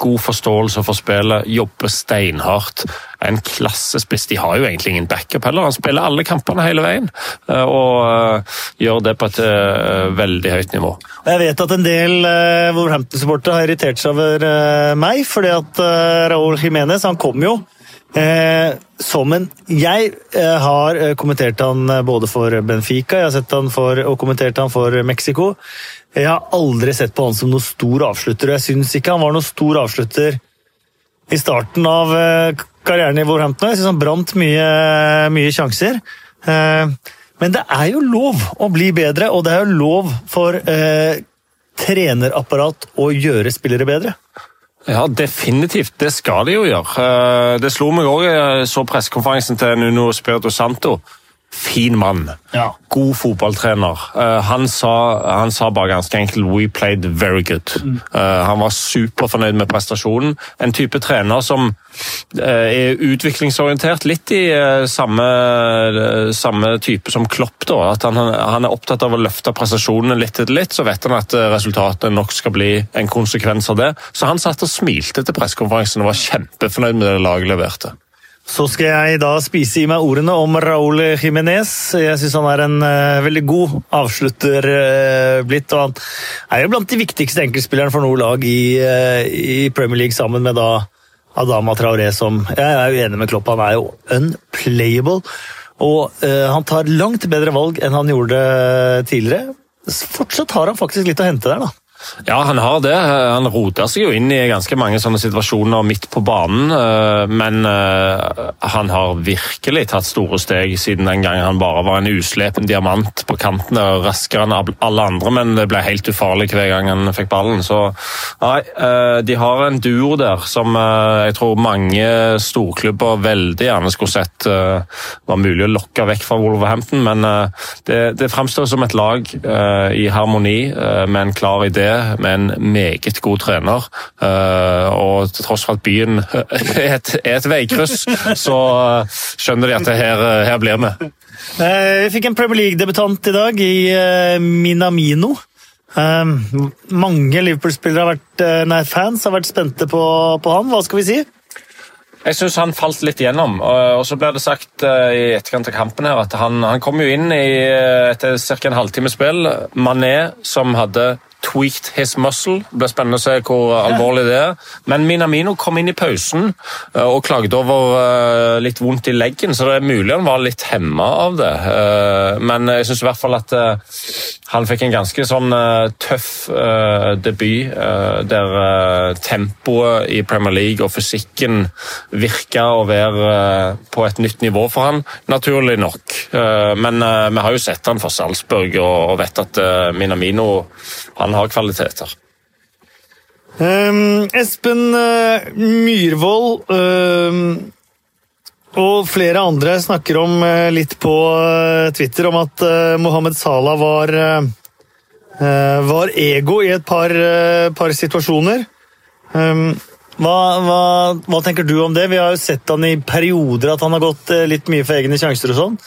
god forståelse for spillet, jobber steinhardt. En klassespiss. De har jo egentlig ingen backup heller. Han spiller alle kampene hele veien eh, og eh, gjør det på et eh, veldig høyt nivå. Jeg vet at en del Wolverhampton-supportere har irritert seg over meg, fordi at Raúl Jiménez han kom jo Eh, som en Jeg eh, har kommentert han både for Benfica jeg har sett han for, og kommentert han for Mexico. Jeg har aldri sett på han som noen stor avslutter, og jeg syns ikke han var noen stor avslutter i starten av eh, karrieren i Wolverhampton. Jeg syns han brant mye, mye sjanser. Eh, men det er jo lov å bli bedre, og det er jo lov for eh, trenerapparat å gjøre spillere bedre. Ja, definitivt. Det skal de jo gjøre. Eh, det slo meg òg, jeg så pressekonferansen til Nuno Spirito Santo fin mann. Ja. God fotballtrener. Uh, han, sa, han, sa, bare ganske enkelt 'we played very good'. Mm. Uh, han var superfornøyd med prestasjonen. En type trener som uh, er utviklingsorientert, litt i samme, samme, type som Klopp. da, at han, han, er opptatt av å løfte prestasjonene litt etter litt, så vet han at resultatet nok skal bli en konsekvens av det. Så han satt og smilte til pressekonferansen og var kjempefornøyd med det laget leverte. Så skal jeg da spise i meg ordene om Raúl Jiménez. Jeg syns han er en uh, veldig god avslutter uh, blitt. og Han er jo blant de viktigste enkeltspillerne for noe lag i, uh, i, Premier League, sammen med da Adama Traoré, som Jeg er jo enig med Klopp, han er jo unplayable. Og han tar langt bedre valg enn han gjorde tidligere. Fortsatt har han faktisk litt å hente der, da. Ja, han har det. Han roter seg jo inn i ganske mange sånne situasjoner midt på banen. Eh, men eh, han har virkelig tatt store steg siden den gangen han bare var en uslepen diamant på kantene. Raskere enn alle andre, men det ble helt ufarlig hver gang han fikk ballen. Så nei, eh, de har en duo der som jeg tror mange storklubber veldig gjerne skulle sett var mulig å lokke vekk fra Wolverhampton. Men det, det framstår som et lag i harmoni med en klar idé med en meget god trener. Og til tross for at byen er et, er et veikryss, så skjønner de at her, her blir vi. Vi fikk en Premier League-debutant i dag, i Minamino. Mange Liverpool-spillere har vært, nei, fans har vært spente på, på han. Hva skal vi si? Jeg syns han falt litt gjennom. og Så ble det sagt i etterkant av kampen her at han, han kom jo inn i, etter ca. en halvtime spill. Mané, som hadde tweaked his muscle. Det blir spennende å se hvor alvorlig det er. Men Minamino kom inn i pausen eh, og klagde over eh, litt vondt i leggen, så det er mulig han var litt hemma av det. Men jeg syns i hvert fall at han fikk en ganske sånn tøff debut, der tempoet i Premier League og fysikken virka å være på et nytt nivå for han, naturlig nok. Men vi har jo sett han for Salzburg og vet at Minamino han har kvaliteter. Um, Espen uh, Myhrvold uh, og flere andre snakker om uh, litt på Twitter om at Mohammed Salah var, var ego i et par, par situasjoner. Um, hva, hva, hva, tenker du om det? Vi har jo sett han i perioder at han har gått litt mye for egne sjanser og sånn.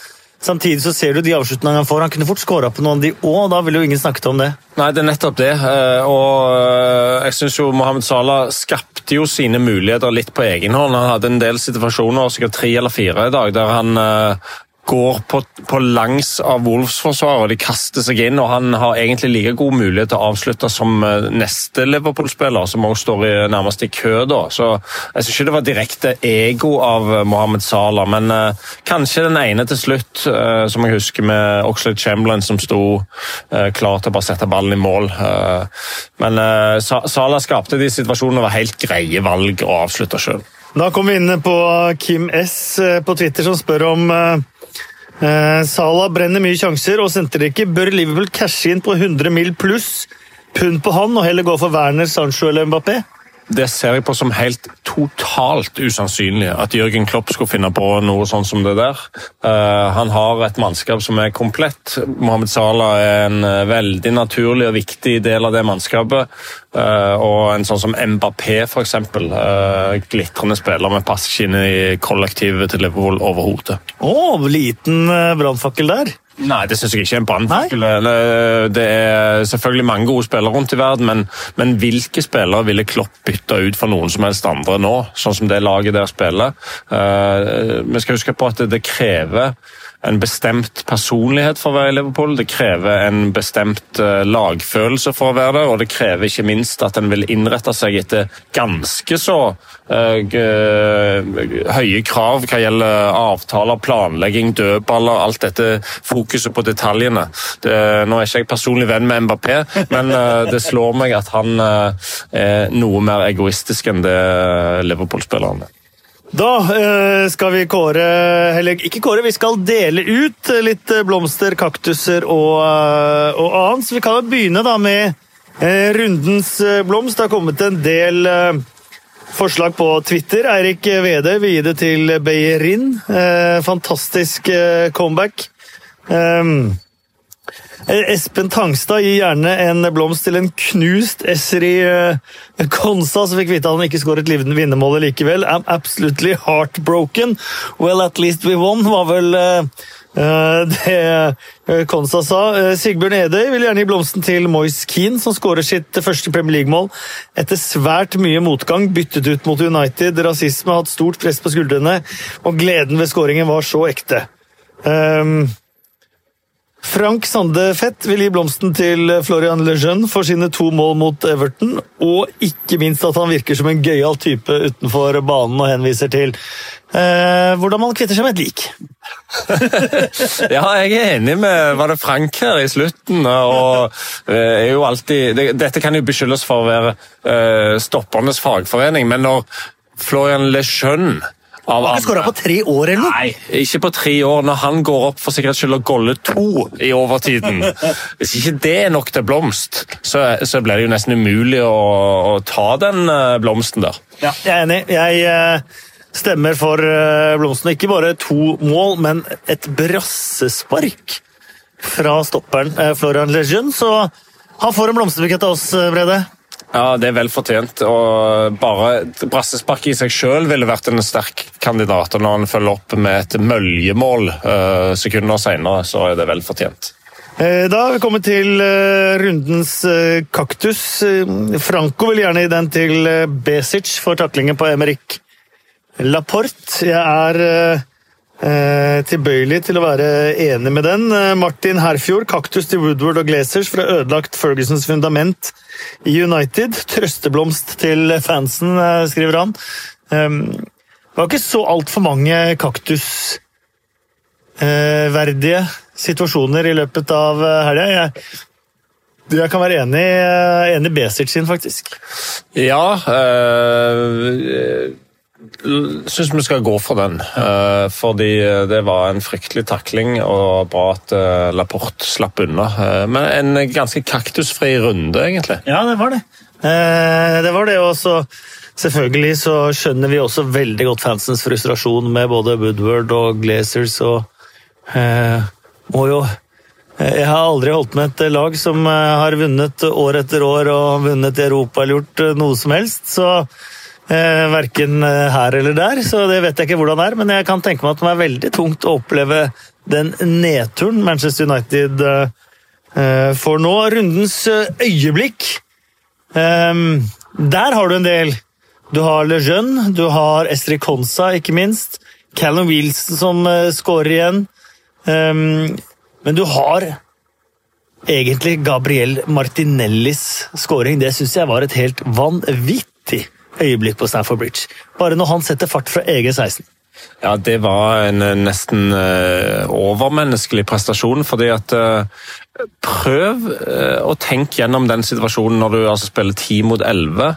Samtidig så ser du de avslutningene han får. Han kunne fort skåra på noen av de òg, da ville jo ingen snakket om det. Nei, det er nettopp det. Eh, og eh, jeg syns jo Mohammed Salah skapte jo sine muligheter litt på egen hånd. Han hadde en del situasjoner, sikkert tre eller fire i dag, der han eh, går på, på langs av Wolves-forsvaret. De kaster seg inn, og han har egentlig like god mulighet til å avslutte som eh, neste Liverpool-spiller, som også står i, nærmest i kø. da. Så Jeg syns ikke det var direkte ego av eh, Mohammed Salah, men uh, kanskje den ene til slutt, uh, som jeg husker med Oxlade Chamberlain, som sto uh, klar til å bare sette ballen i mål. men Salah skapte de situasjonene og var helt greie valg å avslutte sjøl. Da kommer vi inn på Kim S på Twitter som spør om Eh, Salah brenner mye sjanser og sentrer ikke. Bør Liverpool cashe inn på 100 mil pluss pund på han og heller gå for Werner, Sancho eller Mbappé? Det ser jeg på som helt totalt usannsynlig at Jørgen Klopp skulle finne på noe sånn som det der. Uh, han har et mannskap som er komplett. Mohammed Salah er en uh, veldig naturlig og viktig del av det mannskapet. Uh, og en sånn som Mbappé, f.eks. Uh, glitrende spiller med passer i kollektivet til Liverpool overhodet. Oh, liten brannfakkel der. Nei, det syns jeg ikke er en brannfakkel. Det er selvfølgelig mange gode spillere rundt i verden, men, men, hvilke spillere ville Klopp bytta ut for noen som helst andre nå, sånn som det laget der spiller? Uh, vi skal huske på at det, det krever en bestemt personlighet for å være i Liverpool. Det krever en bestemt uh, lagfølelse for å være der, og det krever ikke minst at en vil innrette seg etter ganske så uh, høye krav hva gjelder avtaler, planlegging, dødballer, alt dette fokuset på detaljene. Det, nå er ikke jeg personlig venn med Mbappé, men det slår meg at han er noe mer egoistisk enn det Liverpool-spilleren er. Da eh, skal vi kåre Eller ikke kåre, vi skal dele ut litt blomster, kaktuser og, eh, og annet. Så vi kan jo begynne da med eh, rundens blomst. Det har kommet en del forslag på Twitter. Eirik Wede vil gi det til Beyerin. Fantastisk comeback. Eh, Espen Tangstad gir gjerne en blomst til en knust Esri eh, Konsa, som fikk vite at han ikke skåret vinnermålet likevel. I'm absolutely heartbroken. Well, at least we won, var vel uh, det Konsa sa. Sigbjørn Edøy vil gjerne gi blomsten til Moise Keane, som skårer sitt første Premier League-mål etter svært mye motgang. Byttet ut mot United, rasisme, har hatt stort press på skuldrene, og gleden ved skåringen var så ekte. Um, Frank Sandefett vil gi blomsten til Florian Lejeune for sine to mål mot Everton, og ikke minst at han virker som en gøyal type utenfor banen og henviser til eh, hvordan man kvitter seg med et lik. ja, jeg er enig med var det Frank her i slutten. og eh, er jo alltid, det, Dette kan jo beskyldes for å være eh, stoppernes fagforening, men når Florian Lejeune han har ikke skåra på tre år, eller noe? Nei, ikke på tre år. Når han går opp for sikkerhets skyld og goller to i overtiden Hvis ikke det er nok til blomst, så, så blir det jo nesten umulig å, å ta den uh, blomsten der. Ja, jeg er enig. Jeg uh, stemmer for uh, blomsten. Ikke bare to mål, men et brassespark fra stopperen Florian Lejeune. Så Han får en blomsterbukett av oss, Brede. Ja, det er vel fortjent. og bare Brassespark i seg selv ville vært en sterk kandidat. og Når han følger opp med et møljemål uh, sekunder senere, så er det vel fortjent. Eh, da har vi kommet til uh, rundens kaktus. Franco vil gjerne gi den til Besic for taklingen på Emerick Laporte. Jeg er Eh, tilbøyelig til å være enig med den. Eh, Martin Herfjord, kaktus til Woodward og Glazers for å ødelagt Fergusons fundament i United. Trøsteblomst til fansen, eh, skriver han. Det var ikke så altfor mange kaktusverdige situasjoner i løpet av helga. Jeg, kan være enig, enig Besic sin, faktisk. Ja. Øh syns vi skal gå for den. Uh, fordi det var en fryktelig takling, og bra at uh, Laporte slapp unna. Men en ganske kaktusfri runde, egentlig. Ja, det var det. det var det også. Selvfølgelig så skjønner vi også veldig godt fansens frustrasjon med både Woodward og Glazers og må jo jeg har aldri holdt med et lag som har vunnet år etter år og vunnet i Europa eller gjort noe som helst, så Eh, verken eh, her eller der, så det vet jeg ikke hvordan det er. Men jeg kan tenke meg at det er veldig tungt å oppleve den nedturen Manchester United eh, eh får nå. Rundens eh, øyeblikk. eh, der har du en del. Du har Le Jeune, du har Estrid Consa, ikke minst. Callum Wilson som skårer igjen. Um, men du har egentlig Gabriel Martinellis scoring. Det syns jeg var et helt vanvittig øyeblikk på Stanford Bridge. Bare når han setter fart fra egen 16. Ja, det var en eh, nesten uh, overmenneskelig prestasjon, fordi at uh, Prøv å tenke gjennom den situasjonen når du altså, spiller 10 mot 11.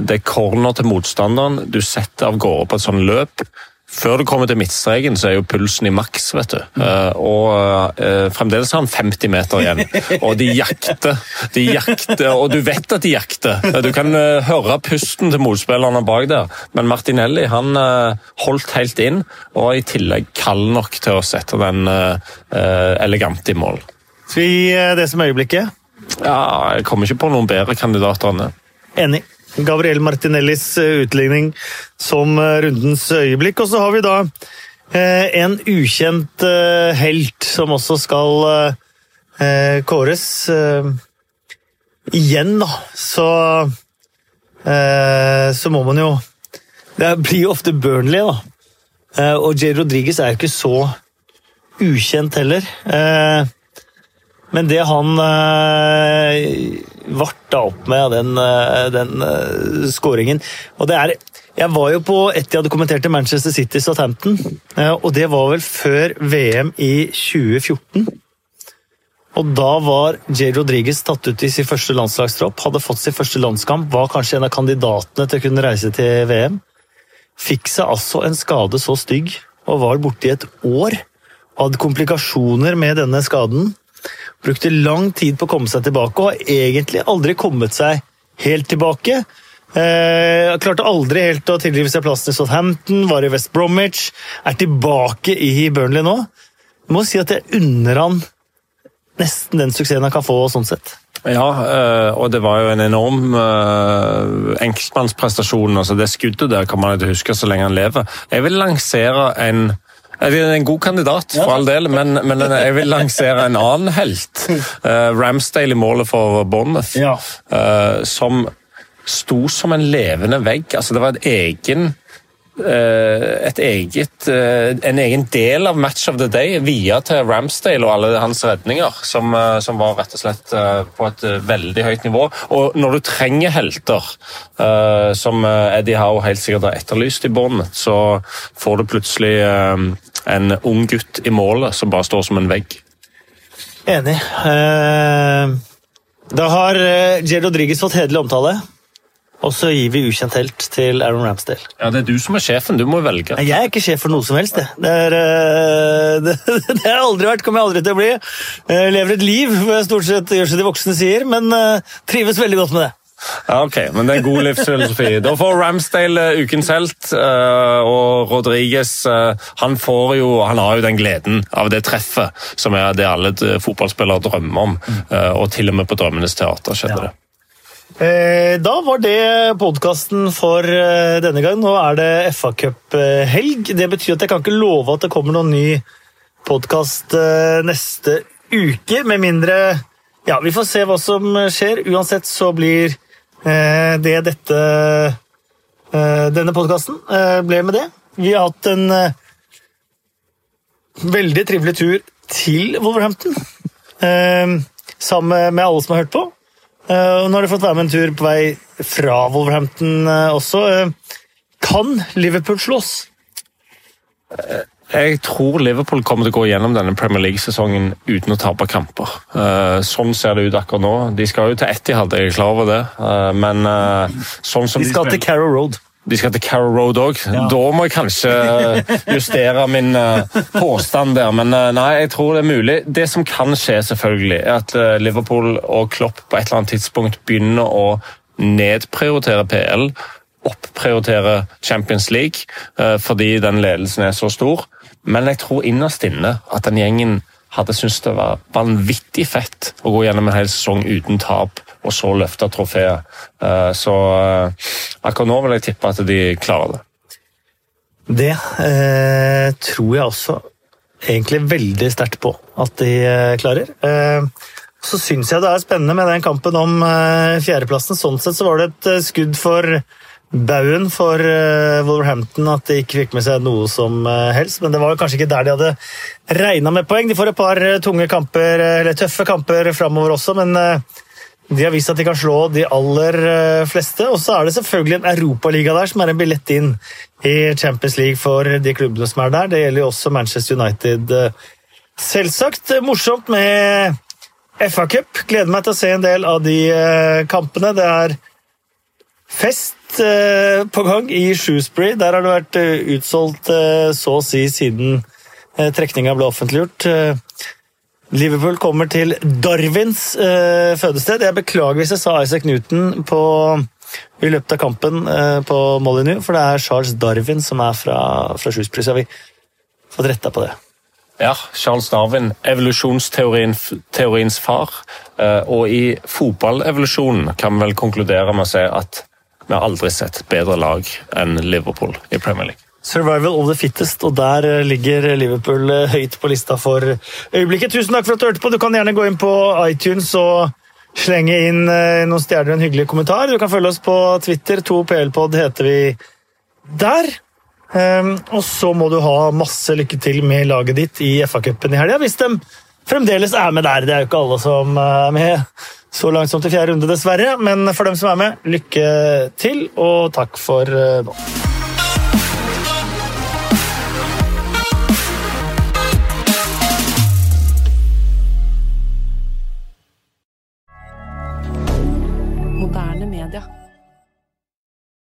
Det er corner til motstanderen, du setter av gårde på et sånt løp. Før du kommer til midtstreken, så er jo pulsen i maks, vet du. Uh, og uh, fremdeles har han 50 meter igjen. Og de jakter, de jakter, og du vet at de jakter. Du kan uh, høre pusten til motspillerne bak der, men Martinelli han holdt helt inn, og i tillegg kald nok til å sette den elegant i mål. Skal vi gi det som øyeblikket? Ja, Jeg kommer ikke på noen bedre kandidater enn det. Enig. Gabriel Martinellis eh, utligning som eh, rundens øyeblikk. Og så har vi da eh, en ukjent helt som også skal kåres. Igjen, da, så Så må man jo Det blir ofte Burnley, da. Og Jay Rodriguez er jo ikke så ukjent heller. Men det han varta opp med den, eh, den uh, skåringen. Og det er Jeg var jo på et de hadde kommentert i Manchester City Southampton, uh, og det var vel før VM i 2014. Og da var Jay Rodriguez tatt ut i sin første landslagstropp, hadde fått sin første landskamp, var kanskje en av kandidatene til å kunne reise til VM. Fikk seg altså en skade så stygg, og var borte i et år. Hadde komplikasjoner med denne skaden. Brukte lang tid på å komme seg tilbake, og har egentlig aldri kommet seg helt tilbake. Eh, klarte aldri helt å tilrive seg plassen i Southampton, var i West Bromwich. Er tilbake i Burnley nå. Jeg må si at jeg unner han nesten den suksessen han kan få sånn sett. Ja, eh, og det var jo en enorm uh, enkeltmannsprestasjon. altså Det skuddet der kan man ikke huske så lenge han lever. Jeg vil lansere en jeg er en god kandidat, for all del, men, men jeg vil lansere en annen helt. Uh, Ramsdale i målet for Bournemouth, uh, som sto som en levende vegg. Altså, det var et egen Eh, eget, eh, en egen del av Match of the Day via til Ramsdale og alle hans redninger, som, eh, som, var rett og slett på et veldig høyt nivå. Og når du trenger helter, som Eddie Howe helt sikkert har etterlyst i bånn, så får du plutselig en ung gutt i målet som bare står som en vegg. Enig. Da har Jed Rodriguez fått hederlig omtale. Og så gir vi ukjent helt til Aaron Ramsdale. Ja, Det er du som er sjefen. Du må velge. Jeg er ikke sjef for noe som helst. Det, det, er, eh, det, det har jeg aldri vært, kommer jeg aldri til å bli. Jeg lever et liv hvor jeg stort sett gjør som de voksne sier, men uh, trives veldig godt med det. Ja, ok, men det er god livsfilosofi. Da får Ramsdale ukens helt, og Rodriguez uh, han, får jo, han har jo den gleden av det treffet som er det alle fotballspillere drømmer om. og til og med på Drømmenes teater skjedde ja. det. Da var det podkasten for denne gang. Nå er det FA-cuphelg. Det betyr at jeg kan ikke love at det kommer noen ny podkast neste uke, med mindre Ja, vi får se hva som skjer. Uansett så blir Eh, det dette eh, Denne podkasten eh, ble med det. Vi har hatt en veldig trivelig tur til Wolverhampton. Sammen med alle som har hørt på. Og nå har du fått være med en tur på vei fra Wolverhampton også. Kan Liverpool slås? Jeg tror Liverpool kommer til å gå gjennom denne Premier League-sesongen uten å tape kamper. Eh, sånn ser det ut akkurat nå. De skal jo til Etihad, jeg er klar over det. Eh, men eh, sånn som de skal de til Carrow Road. De skal til Carrow Road òg. Ja. Da må jeg kanskje justere min påstand der. Men nei, jeg tror det er mulig. Det som kan skje, selvfølgelig, er at Liverpool og Klopp på et eller annet tidspunkt begynner å nedprioritere PL opprioritere Champions League fordi den ledelsen er så stor. Men jeg tror innerst inne at den gjengen hadde syntes det var vanvittig fett å gå gjennom en hel sesong uten tap, og så løfte trofeet. Eh, så eh, akkurat nå vil jeg tippe at de klarer det. Det eh, tror jeg også egentlig veldig sterkt på at de eh, klarer. Eh, så syns jeg det er spennende med den kampen om eh, fjerdeplassen. Sånn sett så var det et skudd for baugen for Wolverhampton at de ikke fikk med seg noe som helst. Men det var kanskje ikke der de hadde regna med poeng. De får et par tunge kamper, eller tøffe kamper framover også, men de har vist at de kan slå de aller fleste. Og så er det selvfølgelig en europaliga der som er en billett inn i Champions League for de klubbene som er der. Det gjelder jo også Manchester United. Selvsagt morsomt med FA Cup. Gleder meg til å se en del av de kampene. Det er fest Eh, på gang i Shrewsbury. Der har det vært eh, utsolgt eh, så å si siden trekninga ble offentliggjort. Liverpool kommer til Darwins fødested. Jeg beklager hvis jeg sa Isaac Newton på, i løpet av kampen på Molyneux, for det er Charles Darwin som er fra, fra Shrewsbury. Så har vi fått retta på det. Ja, Charles Darwin, evolusjonsteoriens far. Og i fotballevolusjonen kan vi vel konkludere med å si at vi har aldri sett bedre lag enn Liverpool i Premier League. Survival of the fittest, og der eh, ligger Liverpool eh, høyt på lista for øyeblikket. Tusen takk for at du hørte på. Du kan gjerne gå inn på iTunes og slenge inn eh, noen stjerner og en hyggelig kommentar. Du kan følge oss på Twitter. 2PL-pod heter vi der. Um, og så må du ha masse lykke til med laget ditt i FA-cupen i helga, hvis de fremdeles er med der. Det er jo ikke alle som er med så langt som til fjerde runde, dessverre. Men for dem som er med, lykke til, og takk for nå.